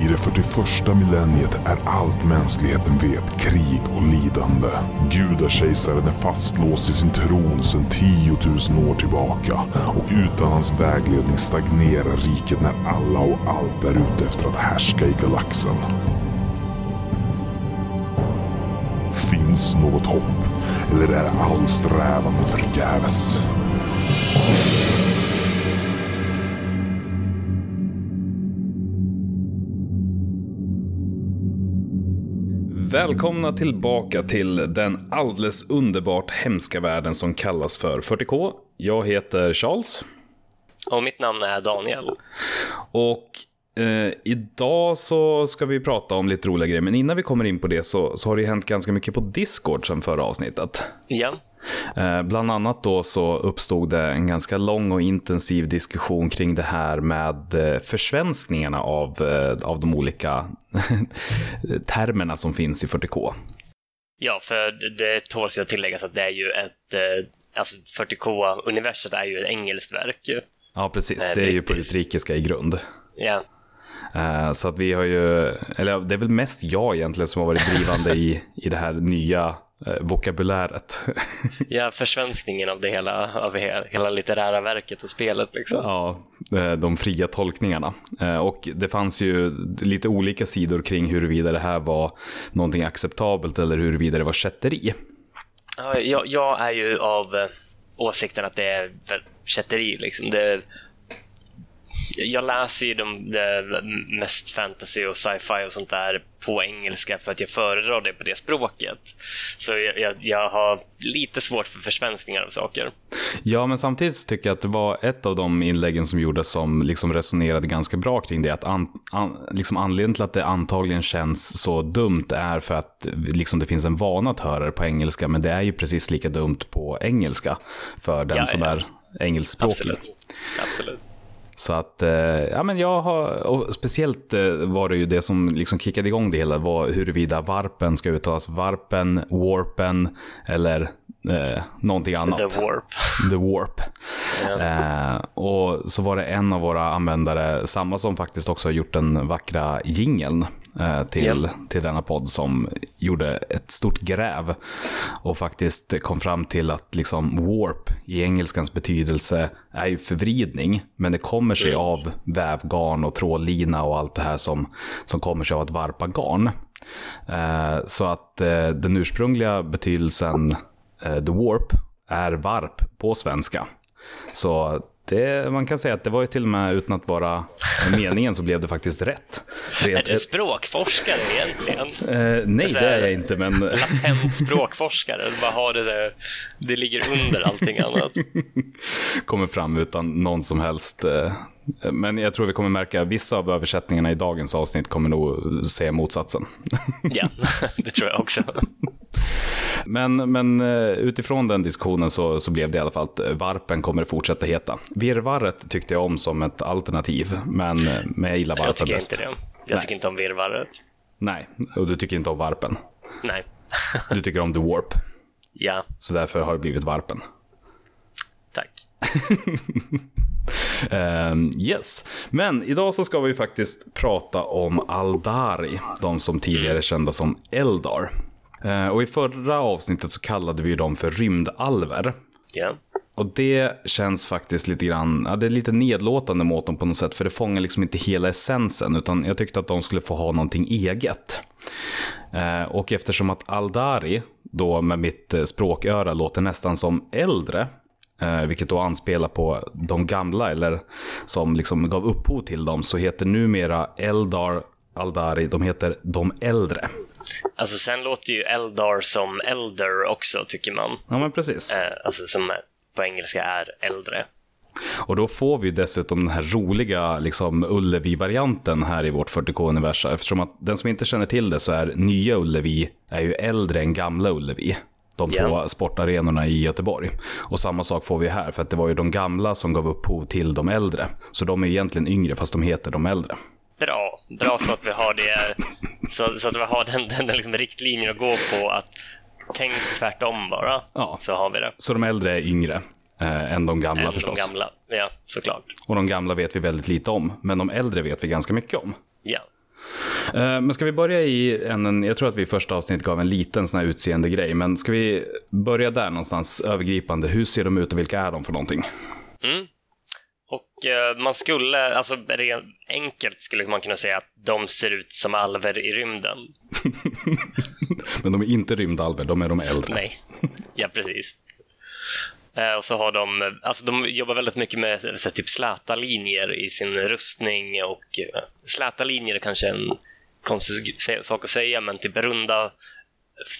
I det 41 millenniet är allt mänskligheten vet krig och lidande. Gudakejsaren är fastlåst i sin tron sedan 10 000 år tillbaka och utan hans vägledning stagnerar riket när alla och allt är ute efter att härska i galaxen. Finns något hopp? Eller är all strävan förgäves? Välkomna tillbaka till den alldeles underbart hemska världen som kallas för 40K. Jag heter Charles. Och mitt namn är Daniel. Och eh, idag så ska vi prata om lite roliga grejer, men innan vi kommer in på det så, så har det hänt ganska mycket på Discord sen förra avsnittet. Ja. Eh, bland annat då så uppstod det en ganska lång och intensiv diskussion kring det här med eh, försvenskningarna av, eh, av de olika termerna som finns i 40K. Ja, för det tåls ju att tilläggas att det är ju ett, alltså 40K-universet är ju ett engelskt verk. Ja, precis. Det är ju på utrikiska i grund. Ja. Så att vi har ju, eller det är väl mest jag egentligen som har varit drivande i, i det här nya eh, vokabuläret. ja, försvenskningen av det hela, av he- hela litterära verket och spelet liksom. Ja, eh, de fria tolkningarna. Eh, Och det fanns ju lite olika sidor kring huruvida det här var någonting acceptabelt eller huruvida det var kätteri. Ja, jag, jag är ju av eh, åsikten att det är kätteri liksom. Det, jag läser ju de, det mest fantasy och sci-fi och sånt där på engelska för att jag föredrar det på det språket. Så jag, jag, jag har lite svårt för försvenskningar av saker. Ja, men samtidigt så tycker jag att det var ett av de inläggen som gjordes som liksom resonerade ganska bra kring det. Att an, an, liksom anledningen till att det antagligen känns så dumt är för att liksom det finns en vana att höra det på engelska, men det är ju precis lika dumt på engelska för den Ja, som ja. är engelskspråkig. Absolut. Absolut. Så att, eh, ja men jag har, och speciellt eh, var det ju det som liksom kickade igång det hela var huruvida varpen ska uttalas varpen, warpen eller eh, någonting annat. The Warp. The Warp. Ja. Eh, och så var det en av våra användare, samma som faktiskt också har gjort den vackra jingeln till, Ja. till denna podd, som gjorde ett stort gräv och faktiskt kom fram till att liksom warp i engelskans betydelse är ju förvridning, men det kommer sig av vävgarn och trådlina och allt det här som, som kommer sig av att varpa garn. Eh, så att eh, den ursprungliga betydelsen eh, the warp är varp på svenska. Så det, man kan säga att det var ju till och med utan att vara meningen så blev det faktiskt rätt. Är Rent, du språkforskare egentligen? eh, nej, det är jag inte, men Latent språkforskare? Du bara har det där, det ligger under allting annat. kommer fram utan någon som helst. eh, Men jag tror vi kommer märka att vissa av översättningarna i dagens avsnitt kommer nog säga motsatsen. Ja, det tror jag också. Men, men eh, utifrån den diskussionen så, så blev det i alla fall att eh, varpen kommer att fortsätta heta. Virrvarret tyckte jag om som ett alternativ, men, eh, men jag gillar Jag varpen tycker bäst. inte det. Jag Nej. tycker inte om virrvarret. Nej, och du tycker inte om varpen. Nej. Du tycker om the warp, Ja, så därför har det blivit varpen. tack. Ehm, yes, men idag så ska vi faktiskt prata om Aldari, de som tidigare är kända som Eldar. Eh, och i förra avsnittet så kallade vi dem för rymdalver. Ja. Och det känns faktiskt lite grann, ja, det är lite nedlåtande mot dem på något sätt, för det fångar liksom inte hela essensen, utan jag tyckte att de skulle få ha någonting eget. Eh, och eftersom att Aldari, då med mitt eh, språköra, låter nästan som äldre, eh, vilket då anspelar på de gamla, eller som liksom gav upphov till dem, så heter numera Eldar Aldari, de heter de äldre. Alltså sen låter ju Eldar som Elder också, tycker man. Ja, men precis. Eh, alltså som på engelska är äldre. Och då får vi dessutom den här roliga liksom, Ullevi-varianten här i vårt 40K-universum. Eftersom att den som inte känner till det så är nya Ullevi är ju äldre än gamla Ullevi. De två Ja. sportarenorna i Göteborg. Och samma sak får vi här, för att det var ju de gamla som gav upphov till de äldre. Så de är egentligen yngre, fast de heter de äldre. Bra, bra så att vi har det, så, så att vi har den, den, den liksom riktlinjen att gå på att tänk tvärtom bara. Ja. Så har vi det. Så de äldre är yngre eh, än de gamla Än de förstås. gamla. Ja, såklart. Och de gamla vet vi väldigt lite om, men de äldre vet vi ganska mycket om. Ja. Eh, Men ska vi börja i en, en, jag tror att vi i första avsnittet gav en liten sån här utseende grej, men ska vi börja där någonstans övergripande? Hur ser de ut och vilka är de för någonting? Mm. Och eh, man skulle, alltså rent enkelt skulle man kunna säga att de ser ut som alver i rymden. Men de är inte rymdalver, de är de äldre. Nej, ja precis. Eh, och så har de, alltså de jobbar väldigt mycket med så typ släta linjer i sin rustning och eh, släta linjer är kanske en konstig sak att säga, men typ runda,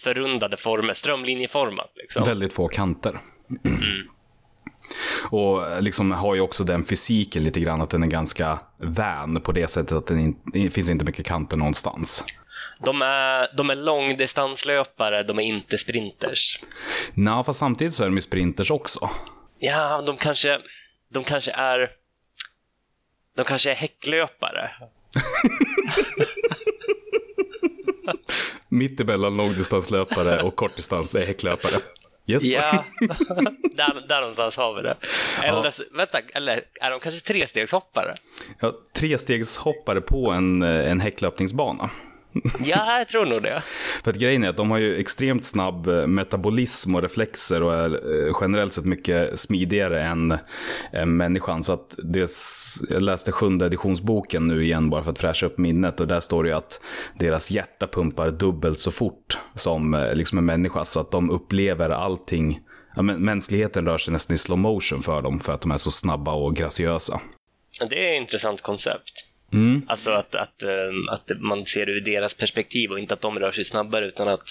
förrundade former, strömlinjeformat liksom. Väldigt få kanter. Och liksom har ju också den fysiken lite grann att den är ganska vän på det sättet att den in, det finns inte mycket kanter någonstans. De är, de är långdistanslöpare, de är inte sprinters. Nå, fast samtidigt så är de ju sprinters också. Ja, de kanske, de kanske är de kanske är häcklöpare. Mitt emellan långdistanslöpare och kortdistans är häcklöpare. Yes. Ja, där, där någonstans har vi det. Eller, vänta, eller är de kanske trestegshoppare? Ja, trestegshoppare på en, en häcklöpningsbana. Ja, jag tror nog det. För att grejen är att de har ju extremt snabb eh, metabolism och reflexer och är eh, generellt sett mycket smidigare än, än människan. Så att det, jag läste sjunde editionsboken nu igen bara för att fräscha upp minnet och där står det ju att deras hjärta pumpar dubbelt så fort som eh, liksom en människa. Så att de upplever allting, ja, men mänskligheten rör sig nästan i slow motion för dem för att de är så snabba och graciösa. Det är ett intressant koncept. Mm. Alltså att, att, eh, att man ser det ur deras perspektiv och inte att de rör sig snabbare utan att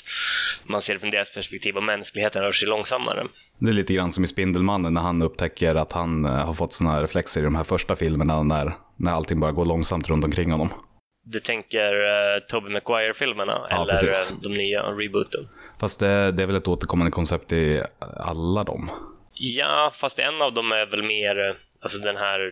man ser det från deras perspektiv och mänskligheten rör sig långsammare. Det är lite grann som i Spindelmannen när han upptäcker att han eh, har fått såna reflexer i de här första filmerna när, när allting bara går långsamt runt omkring honom. Du tänker uh, Tobey Maguire-filmerna Ja, eller precis. eh, de nya rebooten? Fast det, det är väl ett återkommande koncept i alla dem. Ja, fast en av dem är väl mer, alltså den här,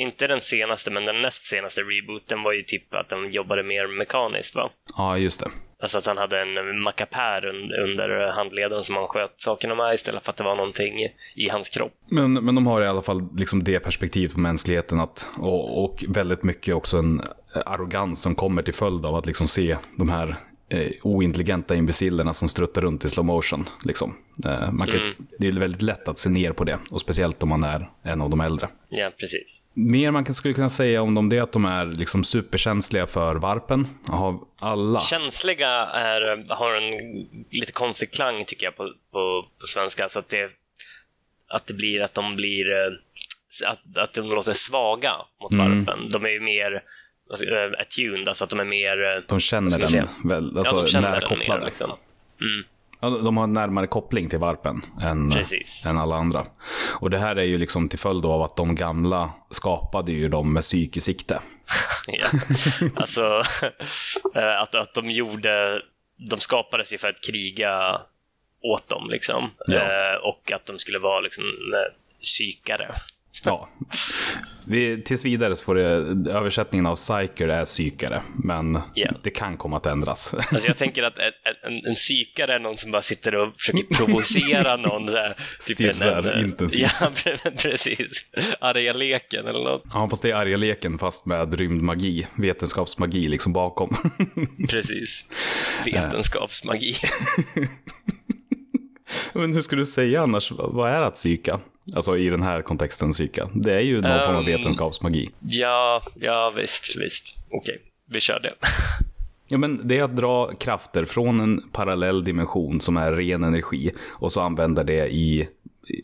inte den senaste, men den näst senaste rebooten var ju typ att de jobbade mer mekaniskt va? Ja, just det. Alltså att han hade en mackapär un- under handleden som han sköt sakerna med istället för att det var någonting i hans kropp. Men, men de har i alla fall liksom det perspektivet på mänskligheten att, och, och väldigt mycket också en arrogans som kommer till följd av att liksom se de här eh, ointelligenta imbecillerna som struttar runt i slow motion. Liksom. Eh, man kan, Det är väldigt lätt att se ner på det, och speciellt om man är en av de äldre. Ja, precis. Mer man skulle kunna säga om dem det är att de är liksom superkänsliga för varpen. Har alla. Känsliga är, har en lite konstig klang tycker jag på, på, på svenska. Så att det, att det blir att de blir eh, att, att de låter svaga mot Mm. varpen. De är ju mer attuned, alltså att de är mer... eh, De känner den väl, alltså ja, de känner nära den kopplade. mer. Liksom. Mm, Ja, de har närmare koppling till varpen än, Precis. än alla andra. Och det här är ju liksom till följd av att de gamla skapade ju dem med psyk i sikte. ja. Alltså, eh, att, att de gjorde... De skapades ju för att kriga åt dem, liksom. Ja. Eh, och att de skulle vara liksom eh, psykare. Ja. Vi, tills vidare så får det, översättningen av psyker är psykare, men Ja. det kan komma att ändras. Alltså jag tänker att en, en, en psykare är någon som bara sitter och försöker provocera någon. Så här, Stirrar en, intensivt. Ja, pre- precis. Arga leken eller något. Ja, fast det är arga leken fast med rymdmagi, vetenskapsmagi liksom bakom. Precis. Vetenskapsmagi. Men hur skulle du säga annars, vad är att psyka? Alltså i den här kontexten psyka. Det är ju någon form av Ehm. vetenskapsmagi. Ja, ja visst, visst. Okej, vi kör det. Ja, men det är att dra krafter från en parallell dimension som är ren energi och så använda det i,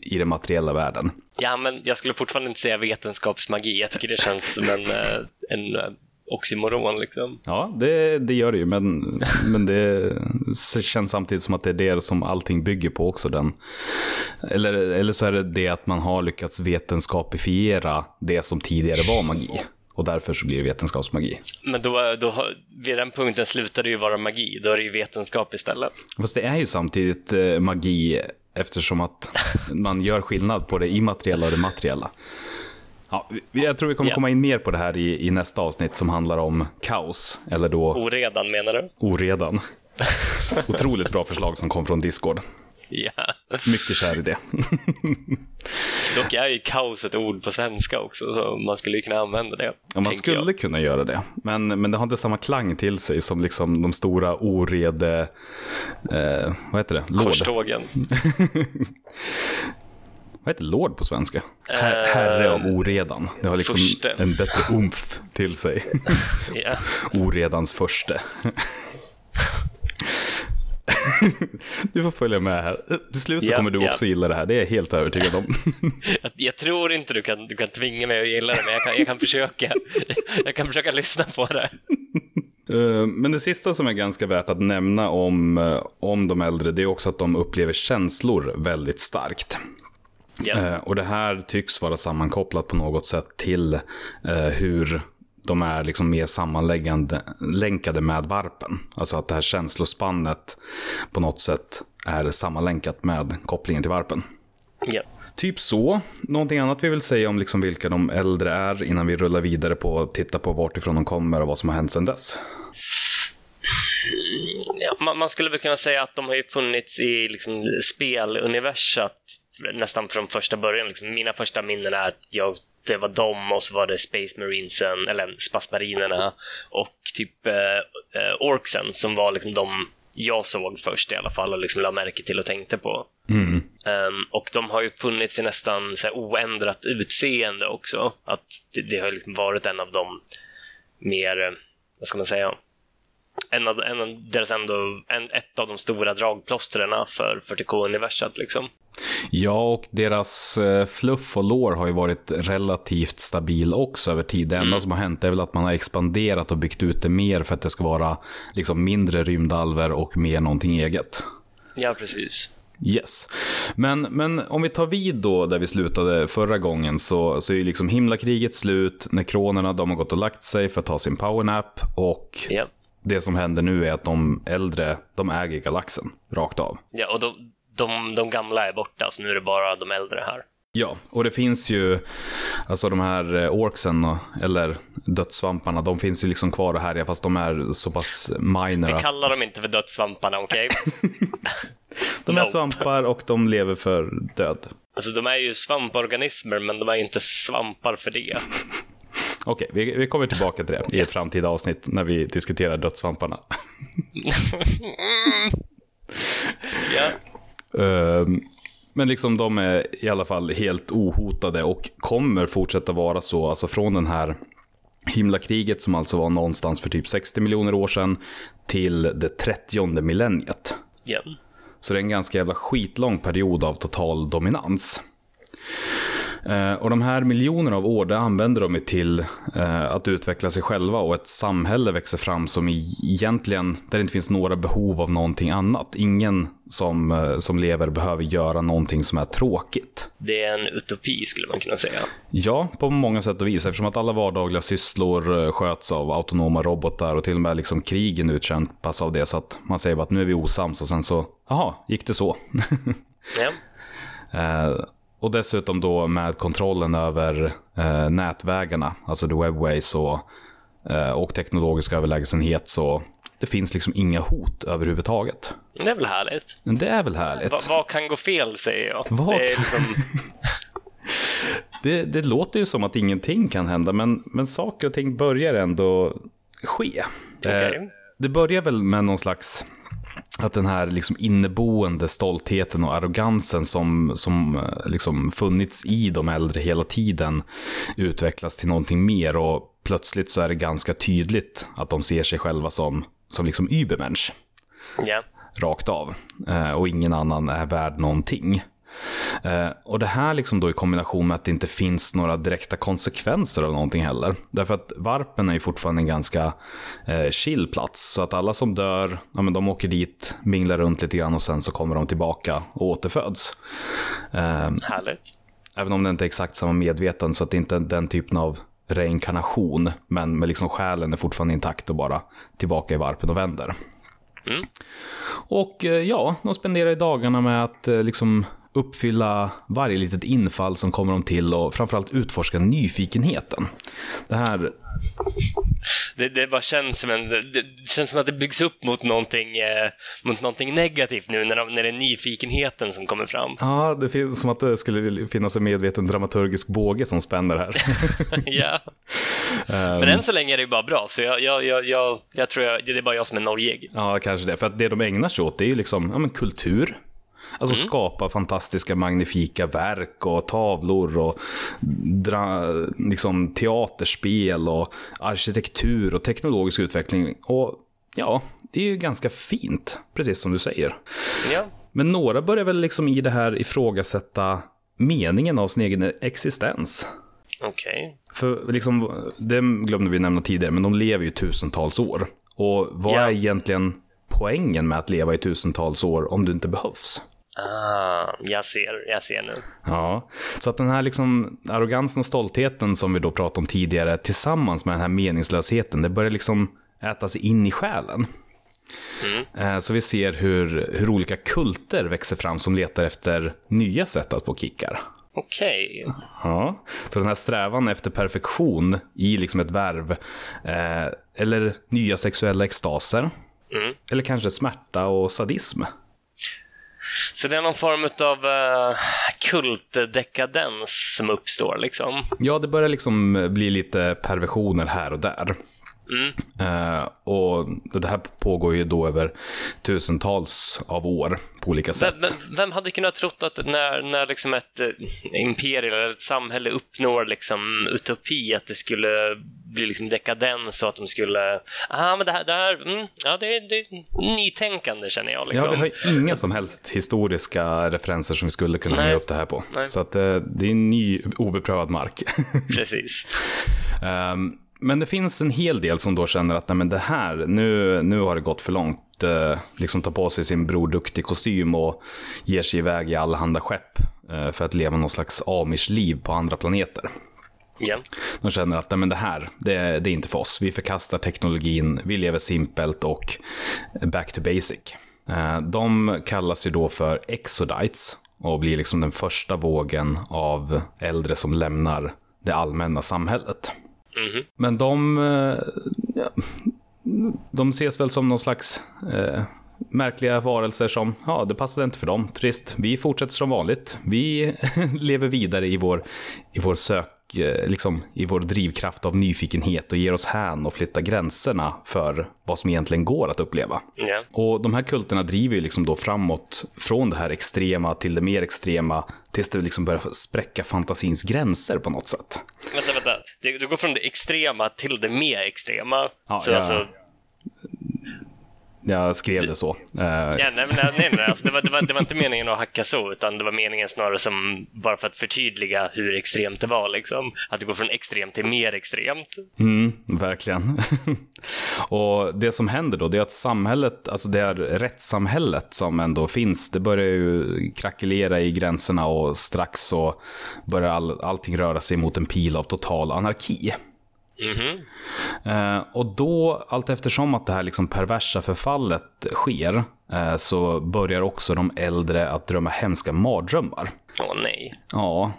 i den materiella världen. Ja, men jag skulle fortfarande inte säga vetenskapsmagi. Jag tycker det känns som en, eh, en eh, oxymoron liksom. Ja, det, det gör det ju, men, men det känns samtidigt som att det är det som allting bygger på också. Den. Eller, eller så är det det att man har lyckats vetenskapifiera det som tidigare var magi. Och därför så blir det vetenskapsmagi. Men då, då, vid den punkten slutar det ju vara magi. Då är det ju vetenskap istället. Fast det är ju samtidigt eh, magi eftersom att man gör skillnad på det immateriella och det materiella. Ja, jag tror vi kommer Ja. komma in mer på det här i, i nästa avsnitt som handlar om kaos, eller då Oredan menar du? oredan. Otroligt bra förslag som kom från Discord. Ja. Mycket kär i det. Dock är ju kaos ett ord på svenska också, så man skulle kunna använda det. Ja, man skulle jag. kunna göra det, men, men det har inte samma klang till sig som liksom de stora orede... Eh, vad heter det? Lord. Korstågen. vad heter lord på svenska? Her herre av oredan. Det har liksom förste. en bättre umf till sig. yeah. Oredans förste. du får följa med här. Till slut så kommer du också gilla det här, det är jag helt övertygad om. jag, jag, tror inte du kan, du kan tvinga mig att gilla det, men jag kan, jag kan, försöka. jag kan försöka lyssna på det. Eh, men det sista som är ganska värt att nämna om, eh, om de äldre, det är också att de upplever känslor väldigt starkt. Yeah. Och det här tycks vara sammankopplat på något sätt till eh, hur de är liksom mer sammanlänkade med varpen. Alltså att det här känslospannet på något sätt är sammanlänkat med kopplingen till varpen. Yeah. Typ så. Någonting annat vi vill säga om liksom vilka de äldre är innan vi rullar vidare på att titta på vart ifrån de kommer och vad som har hänt sedan dess? Ja, man skulle väl kunna säga att de har ju funnits i liksom speluniversat nästan från första början. Liksom, mina första minnen är att jag det var dem och så var det Space Marinesen, eller Spasmarinerna och typ eh, eh, Orksen som var liksom de jag såg först i alla fall och liksom la märke till och tänkte på. Mm. Um, och de har ju funnits i nästan så oändrat utseende också. Att det, det har liksom varit en av de mer, eh, vad ska man säga, en av, en av deras ändå, en, ett av de stora dragplåstren för 40K-universat liksom. Ja, och deras eh, fluff och lår har ju varit relativt stabil också över tid. Det enda mm. som har hänt är väl att man har expanderat och byggt ut det mer för att det ska vara liksom mindre rymdalver och mer någonting eget. Ja, precis. Yes. Men, men om vi tar vid då där vi slutade förra gången så, så är ju liksom himlakriget slut, nekronerna de har gått och lagt sig för att ta sin powernap och yeah. Det som händer nu är att de äldre, de äger galaxen rakt av. Ja, och då, de, de gamla är borta, så nu är det bara de äldre här. Ja, och det finns ju, alltså de här eh, orksen, eller dödssvamparna, de finns ju liksom kvar och härja fast de är så pass minor. Vi kallar dem inte för dödssvamparna, okej? Okay? de är nope. svampar och de lever för död. Alltså de är ju svamporganismer, men de är inte svampar för det. Okej, okay, vi, vi kommer tillbaka till det i ett framtida avsnitt när vi diskuterar dödssvamparna. Ehm, men liksom de är i alla fall helt ohotade och kommer fortsätta vara så, alltså från den här himlakriget som alltså var någonstans för typ 60 miljoner år sedan till det 30 millenniet. Yeah. Så det är en ganska jävla skitlång period av total dominans. Eh, och de här miljonerna av år, det använder de till eh, att utveckla sig själva och ett samhälle växer fram som egentligen, där det inte finns några behov av någonting annat. Ingen som, eh, som lever behöver göra någonting som är tråkigt. Det är en utopi skulle man kunna säga. Ja, på många sätt och vis. Eftersom att alla vardagliga sysslor sköts av autonoma robotar och till och med liksom krigen utkämpas av det. Så att man säger bara att nu är vi osams och sen så, jaha, gick det så? ja. Och dessutom då med kontrollen över eh, nätvägarna, alltså the webways och, eh, och teknologisk överlägsenhet så det finns liksom inga hot överhuvudtaget. Det är väl härligt? Det är väl härligt. Va, vad kan gå fel säger jag. Vad det, liksom... det, det, låter ju som att ingenting kan hända, men, men saker och ting börjar ändå ske. Okay. Eh, det börjar väl med någon slags att den här liksom inneboende stoltheten och arrogansen som, som eh, liksom funnits i de äldre hela tiden utvecklas till någonting mer och plötsligt så är det ganska tydligt att de ser sig själva som, som liksom Übermensch. Yeah. Rakt av. Eh, och ingen annan är värd någonting. Eh, och det här liksom då i kombination med att det inte finns några direkta konsekvenser av någonting heller. Därför att varpen är ju fortfarande en ganska eh, chill plats. Så att alla som dör, ja, men de åker dit, minglar runt lite grann och sen så kommer de tillbaka och återföds. Eh, Härligt. Även om det inte är exakt samma medvetande så att det inte är den typen av reinkarnation. Men med liksom själen är fortfarande intakt och bara tillbaka i varpen och vänder. Mm. Och ja, de spenderar dagarna med att liksom uppfylla varje litet infall som kommer dem till och framförallt utforska nyfikenheten. Det här Det, det bara känns som en, det, känns som att det byggs upp mot någonting, eh, mot någonting negativt nu när, de, när det är nyfikenheten som kommer fram. Ja, det finns som att det skulle finnas en medveten dramaturgisk båge som spänner här. ja. Men än så länge är det ju bara bra, så jag, jag, jag, jag, jag tror jag, det är bara jag som är nojig. Ja, kanske det. För att det de ägnar sig åt det är ju liksom ja, men kultur. Alltså skapa fantastiska magnifika verk och tavlor och dra, liksom, teaterspel och arkitektur och teknologisk utveckling. Och ja, det är ju ganska fint, precis som du säger. Ja. Men några börjar väl liksom i det här ifrågasätta meningen av sin egen existens. Okej. För liksom, det glömde vi nämna tidigare, men de lever ju tusentals år. Och vad Ja. är egentligen poängen med att leva i tusentals år om du inte behövs? Ah, jag ser, jag ser nu. Ja, så att den här liksom arrogansen och stoltheten som vi då pratade om tidigare tillsammans med den här meningslösheten, det börjar liksom äta sig in i själen. Eh, Så vi ser hur, hur olika kulter växer fram som letar efter nya sätt att få kickar. Okej. Ja, så den här strävan efter perfektion i liksom ett värv, eh, eller nya sexuella extaser, Mm. eller kanske smärta och sadism. Så det är någon form av uh, kultdekadens som uppstår liksom. Ja, det börjar liksom bli lite perversioner här och där. Mm. Eh, och det här pågår ju då över tusentals av år på olika sätt. Vem, vem, hade kunnat trott att när, när liksom ett eh, imperium eller ett samhälle uppnår liksom utopi, att det skulle bli liksom dekadens och att de skulle... Ah, men det här, det här mm, ja, det, är- det är nytänkande känner jag. Liksom. Ja, vi har ju inga som helst historiska referenser som vi skulle kunna hänga upp det här på. Nej. Så att eh, det är en ny obeprövad mark. Precis. Ehm, men det finns en hel del som då känner att nej, men det här, nu, nu har det gått för långt. Eh, liksom tar på sig sin Bror Duktig kostym och ger sig iväg i allehanda skepp eh, för att leva någon slags amish-liv på andra planeter. Ja. De känner att nej, men det här, det, det är inte för oss. Vi förkastar teknologin, vi lever simpelt och back to basic. Eh, De kallas ju då för exodites och blir liksom den första vågen av äldre som lämnar det allmänna samhället. Mhm. Men de, eh, ja, de ses väl som någon slags eh, märkliga varelser som, ja, det passade inte för dem. Trist. Vi fortsätter som vanligt. Vi lever vidare i vår, i vår sök, liksom i vår drivkraft av nyfikenhet och ger oss hän och flyttar gränserna för vad som egentligen går att uppleva. Ja. Och de här kulterna driver ju liksom då framåt från det här extrema till det mer extrema tills det liksom börjar spräcka fantasins gränser på något sätt. Vänta, vänta. Du går från det extrema till det mer extrema. Ja, så ja. alltså, Jag skrev det så. Eh, Ja, nej, nej, nej. Alltså, det, var, det, var, det var inte meningen att hacka så, utan det var meningen snarare som bara för att förtydliga hur extremt det var. Liksom. Att det går från extremt till mer extremt. Mm, verkligen. och det som händer då, det är att samhället, alltså det är rättssamhället som ändå finns, det börjar ju krackelera i gränserna och strax så börjar all, allting röra sig mot en pil av total anarki. Mhm. Eh, och då, allt eftersom att det här liksom perversa förfallet sker, eh, så börjar också de äldre att drömma hemska mardrömmar. Åh nej. Ja,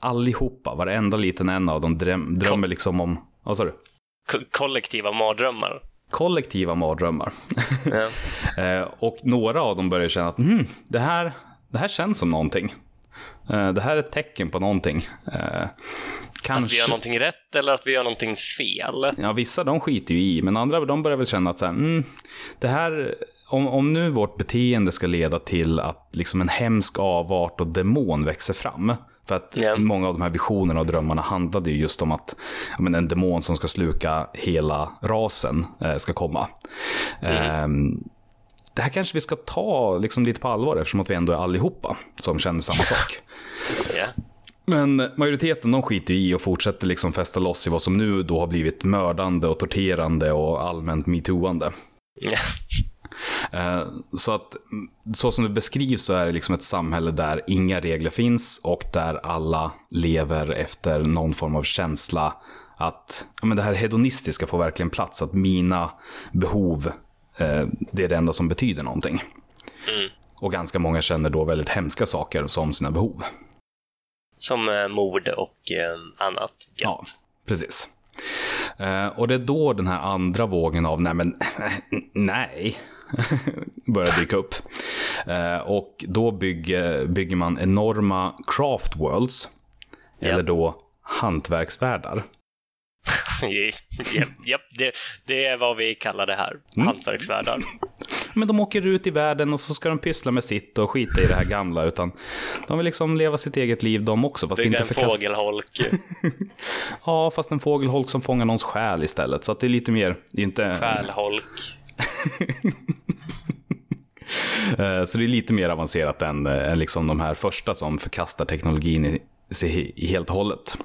allihopa, varenda liten en av dem dröm, drömmer liksom om, vad sa du? Ko- kollektiva mardrömmar. Kollektiva mardrömmar. Ja. Eh, och några av dem börjar känna att mm, det, här, det här känns som någonting. Det här är ett tecken på någonting. Eh, Att vi kanske... gör någonting rätt eller att vi gör någonting fel. Ja, vissa de skiter ju i, men andra de börjar väl känna att så här, mm, det här, om, om nu vårt beteende ska leda till att liksom en hemsk avart och demon växer fram. För att Ja. många av de här visionerna och drömmarna handlade ju just om att men en demon som ska sluka hela rasen eh, ska komma. Ehm, det här kanske vi ska ta liksom lite på allvar eftersom att vi ändå är allihopa som känner samma sak. Ja. Men majoriteten de skiter i och fortsätter liksom fästa loss i vad som nu då har blivit mördande och torterande och allmänt metooande. Eh, Så att mm, så som det beskrivs så är det liksom ett samhälle där inga regler finns och där alla lever efter någon form av känsla att ja, men det här hedonistiska får verkligen plats, att mina behov, eh, det är det enda som betyder någonting. Och ganska många känner då väldigt hemska saker som sina behov. Som eh, mord och eh, annat. Ja, precis. Eh, och det är då den här andra vågen av nej men nej börjar dyka upp. Och då bygger, bygger man enorma craft worlds. Ja. Eller då hantverksvärldar. Japp, japp, det, det är vad vi kallar det här. Mm. Hantverksvärldar. Men de åker ut i världen och så ska de pyssla med sitt och skita i det här gamla. Utan de vill liksom leva sitt eget liv de också. Fast Bygga inte en fågelholk. Ja, fast en fågelholk som fångar någons själ istället. Så att det är lite mer, inte... Själholk. Eh, Så det är lite mer avancerat än, eh, än liksom de här första som förkastar teknologin i, sig i helt och hållet.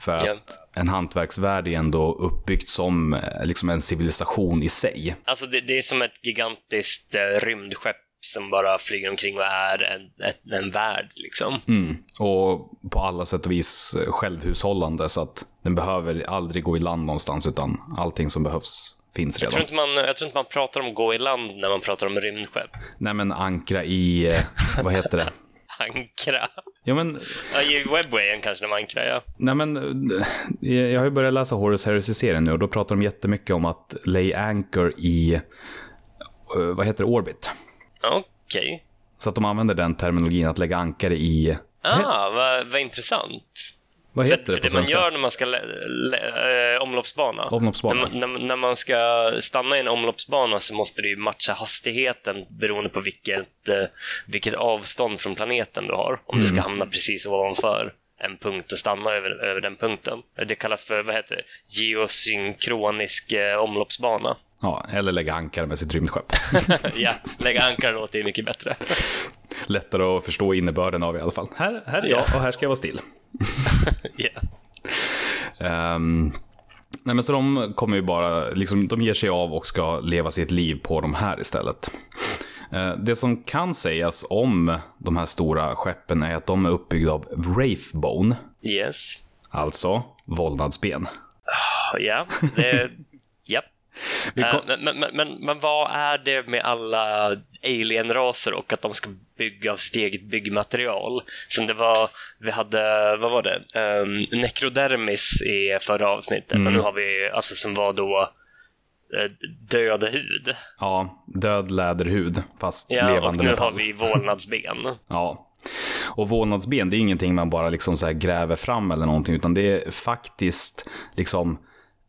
För att Ja. en hantverksvärld är ändå uppbyggt som eh, liksom en civilisation i sig. Alltså det, det är som ett gigantiskt eh, rymdskepp som bara flyger omkring och är en, ett, en värld liksom. Mm. Och på alla sätt och vis eh, självhushållande så att den behöver aldrig gå i land någonstans utan allting som behövs finns Jag tror, redan. inte man, jag tror inte man pratar om gå i land när man pratar om rymdskepp. Nej men ankra i, eh, vad heter det? Ankra. Ja men Ja, I webwayen kanske de ankrar, ja. Nej men, eh, jag har ju börjat läsa Horus Heresy-serien nu och då pratar de jättemycket om att lay anchor i, eh, vad heter det, orbit. Okej. Så att de använder den terminologin att lägga ankare i, Ah, vad, vad intressant. Vad heter för det på det man svenska? gör när man ska äh, omloppsbana. Omloppsbana. När, man- när, när man ska stanna i en omloppsbana så måste du matcha hastigheten beroende på vilket, eh, vilket avstånd från planeten du har. Om du Mm. ska hamna precis ovanför en punkt och stanna över, över den punkten. Det kallas för, vad heter det, geosynkronisk eh, omloppsbana. Ja, eller lägga ankare med sitt rymdskepp. ja, lägga ankar låter ju mycket bättre. Lättare att förstå innebörden av i alla fall. Här, här är jag och här ska jag vara still. ja. Ehm, nej men så de kommer ju bara, liksom, de ger sig av och ska leva sitt liv på de här istället. Eh, Det som kan sägas om de här stora skeppen är att de är uppbyggda av Wraithbone, Yes. alltså vålnadsben. Ja, det... Vi Eh, kom- Men, men, men, men, men vad är det med alla alienraser och att de ska bygga av sitt eget byggmaterial? Som det var, vi hade, vad var det, um, Necrodermis i förra avsnittet Mm. och nu har vi, alltså som var då eh, död hud. Ja, död läderhud, fast Ja, och levande nu metall. har vi vålnadsben. Ja. Och vålnadsben, det är ingenting man bara liksom så gräver fram eller någonting, utan det är faktiskt liksom,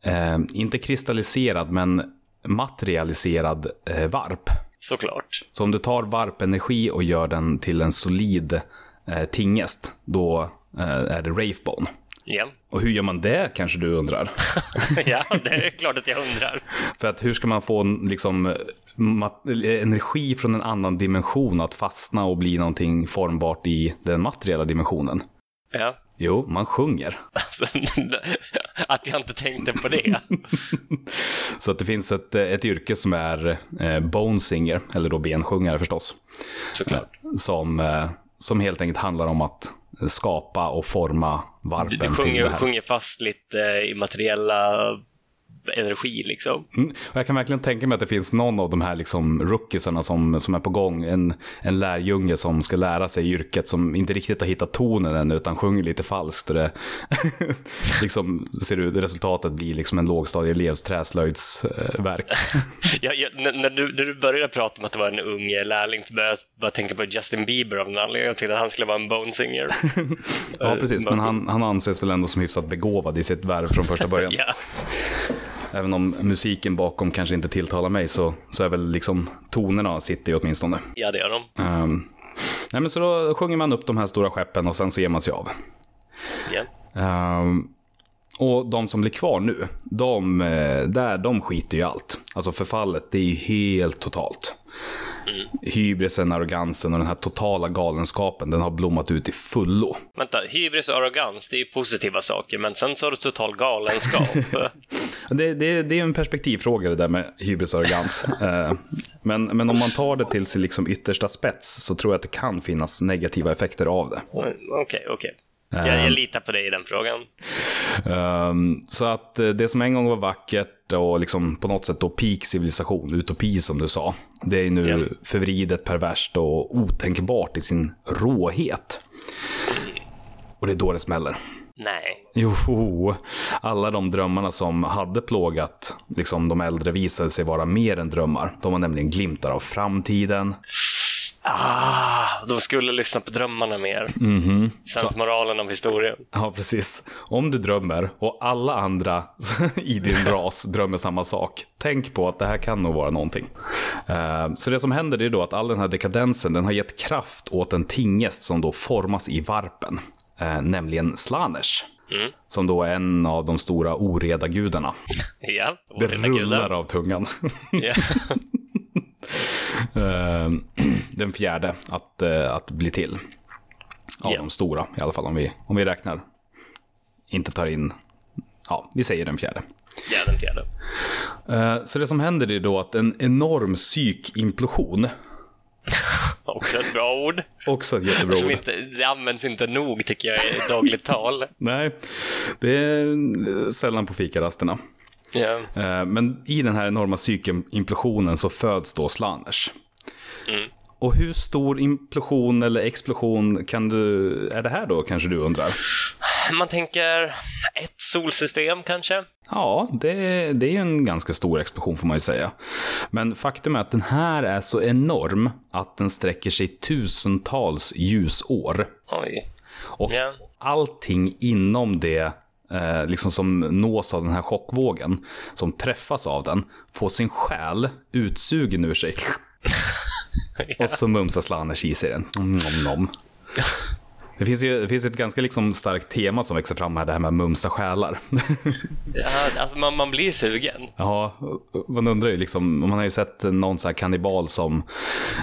eh, inte kristalliserad, men materialiserad eh, varp. Såklart. Så om du tar varpenergi och gör den till en solid eh, tingest, då eh, är det Wraithbone. Ja. Och hur gör man det, kanske du undrar? ja, det är klart att jag undrar. För att hur ska man få liksom, energi från en annan dimension att fastna och bli någonting formbart i den materiella dimensionen? Ja. Jo, man sjunger. Alltså, att jag inte tänkte på det. Så att det finns ett, ett yrke som är eh, bone singer, eller då bensjungare förstås. Såklart. Som, eh, som helt enkelt handlar om att skapa och forma Du, varpen du till sjunger, det här. sjunger fast lite i materiella energi liksom. Mm. Och jag kan verkligen tänka mig att det finns någon av de här liksom rookiesarna som, som är på gång. En, en lärjunge som ska lära sig yrket som inte riktigt har hittat tonen än utan sjunger lite falskt. Och det, liksom, ser du, resultatet blir liksom en lågstadieelevs träslöjdsverk. Jag, jag, när, du, när du började prata om att det var en ung lärling så började jag bara tänka på Justin Bieber av någon anledning. Jag tänkte att han skulle vara en bone singer. ja, precis. Men han, han anses väl ändå som hyfsat begåvad i sitt värv från första början. ja. Även om musiken bakom kanske inte tilltalar mig så, så är väl liksom tonerna sitter ju åtminstone. ja, det gör de. Um, nej men så då sjunger man upp de här stora skeppen och sen så ger man sig av. Ja. Ehm, och de som blir kvar nu, de, eh, där, de skiter ju allt. Alltså förfallet, det är ju helt totalt. Hybrisen, arrogansen och den här totala galenskapen, den har blommat ut i fullo. Vänta, hybris och arrogans, det är ju positiva saker, men sen så har du total galenskap. Det, det, det är en perspektivfråga det där med hybris och arrogans. Eh, men, men om man tar det till sin liksom yttersta spets så tror jag att det kan finnas negativa effekter av det. Okej, okej. Jag, jag litar på dig i den frågan. Um, så att eh, det som en gång var vackert och liksom på något sätt då peak civilisation, utopi som du sa, det är nu Ja. förvridet, perverst och otänkbart i sin råhet. Och det är då det smäller. Nej. Jo, alla de drömmarna som hade plågat liksom, de äldre visade sig vara mer än drömmar. De var nämligen glimtar av framtiden. Ah, de skulle lyssna på drömmarna mer. Mhm. Sensmoralen av historien. Ja, precis. Om du drömmer och alla andra i din ras drömmer samma sak, tänk på att det här kan nog vara någonting. Eh, Så det som händer är då att all den här dekadensen, den har gett kraft åt en tingest som då formas i varpen, eh, nämligen Slaners. Mm. Som då är en av de stora oreda gudarna. Ja, Det oreda rullar gudar. av tungan. Ja. Eh, Den fjärde att, eh, att bli till. Av Ja. de stora i alla fall om vi, om vi räknar. Inte tar in, ja vi säger den fjärde. ja, den fjärde. Eh, Så det som händer är då att en enorm psykimplosion, Också ett bra ord. också ett jättebra ord. inte, det används inte nog tycker jag i dagligt tal. Nej, det är sällan på fikarasterna. Eh, Men i den här enorma psykimplosionen så föds då Slaners. Mm. Och hur stor implosion eller explosion kan du, är det här då kanske du undrar? Man tänker ett solsystem kanske? Ja, det, det är ju en ganska stor explosion får man ju säga. Men faktum är att den här är så enorm att den sträcker sig tusentals ljusår. Oj. Och Ja. allting inom det eh, liksom som nås av den här chockvågen, som träffas av den, får sin själ utsugen ur sig. Och så mumsar Slanners i sig den. Nom, nom. Det finns ju det finns ett ganska liksom starkt tema som växer fram här, det här med mumsa själar. Ja, alltså man, man blir sugen. Ja, man undrar ju liksom, man har ju sett någon så här kannibal som,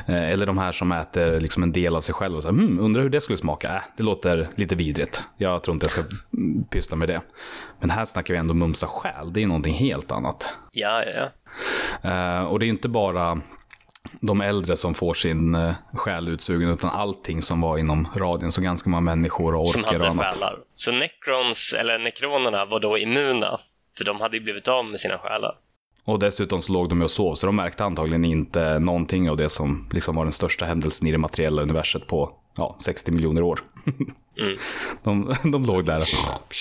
eh, eller de här som äter liksom en del av sig själv och så här, hmm, undrar hur det skulle smaka. Äh, det låter lite vidrigt. Jag tror inte jag ska mm, pyssla med det. Men här snackar vi ändå mumsa själ, det är någonting helt annat. Ja, ja, ja. Eh, och det är inte bara de äldre som får sin uh, själ utsugen, utan allting som var inom radien, så ganska många människor och orker och annat. själar. Så Necrons, eller Necronerna, var då immuna. För de hade ju blivit av med sina själar. Och dessutom så låg de ju och sov, så de märkte antagligen inte någonting av det som liksom var den största händelsen i det materiella universet på ja, 60 miljoner år. Mm. De, de låg där och...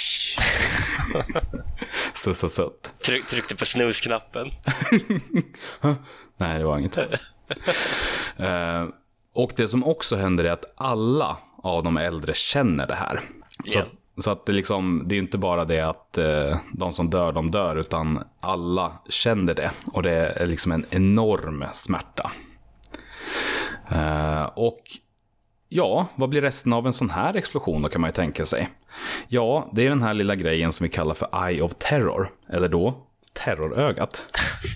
så, så sött. Tryck, tryckte på snooze-knappen. Nej, det var inget. Eh, och det som också händer är att alla av de äldre känner det här. Så, att, så att det, liksom, det är inte bara det att eh, de som dör, de dör, utan alla känner det. Och det är liksom en enorm smärta. Eh, och ja, vad blir resten av en sån här explosion då kan man ju tänka sig. Ja, det är den här lilla grejen som vi kallar för Eye of Terror. Eller då, terrorögat.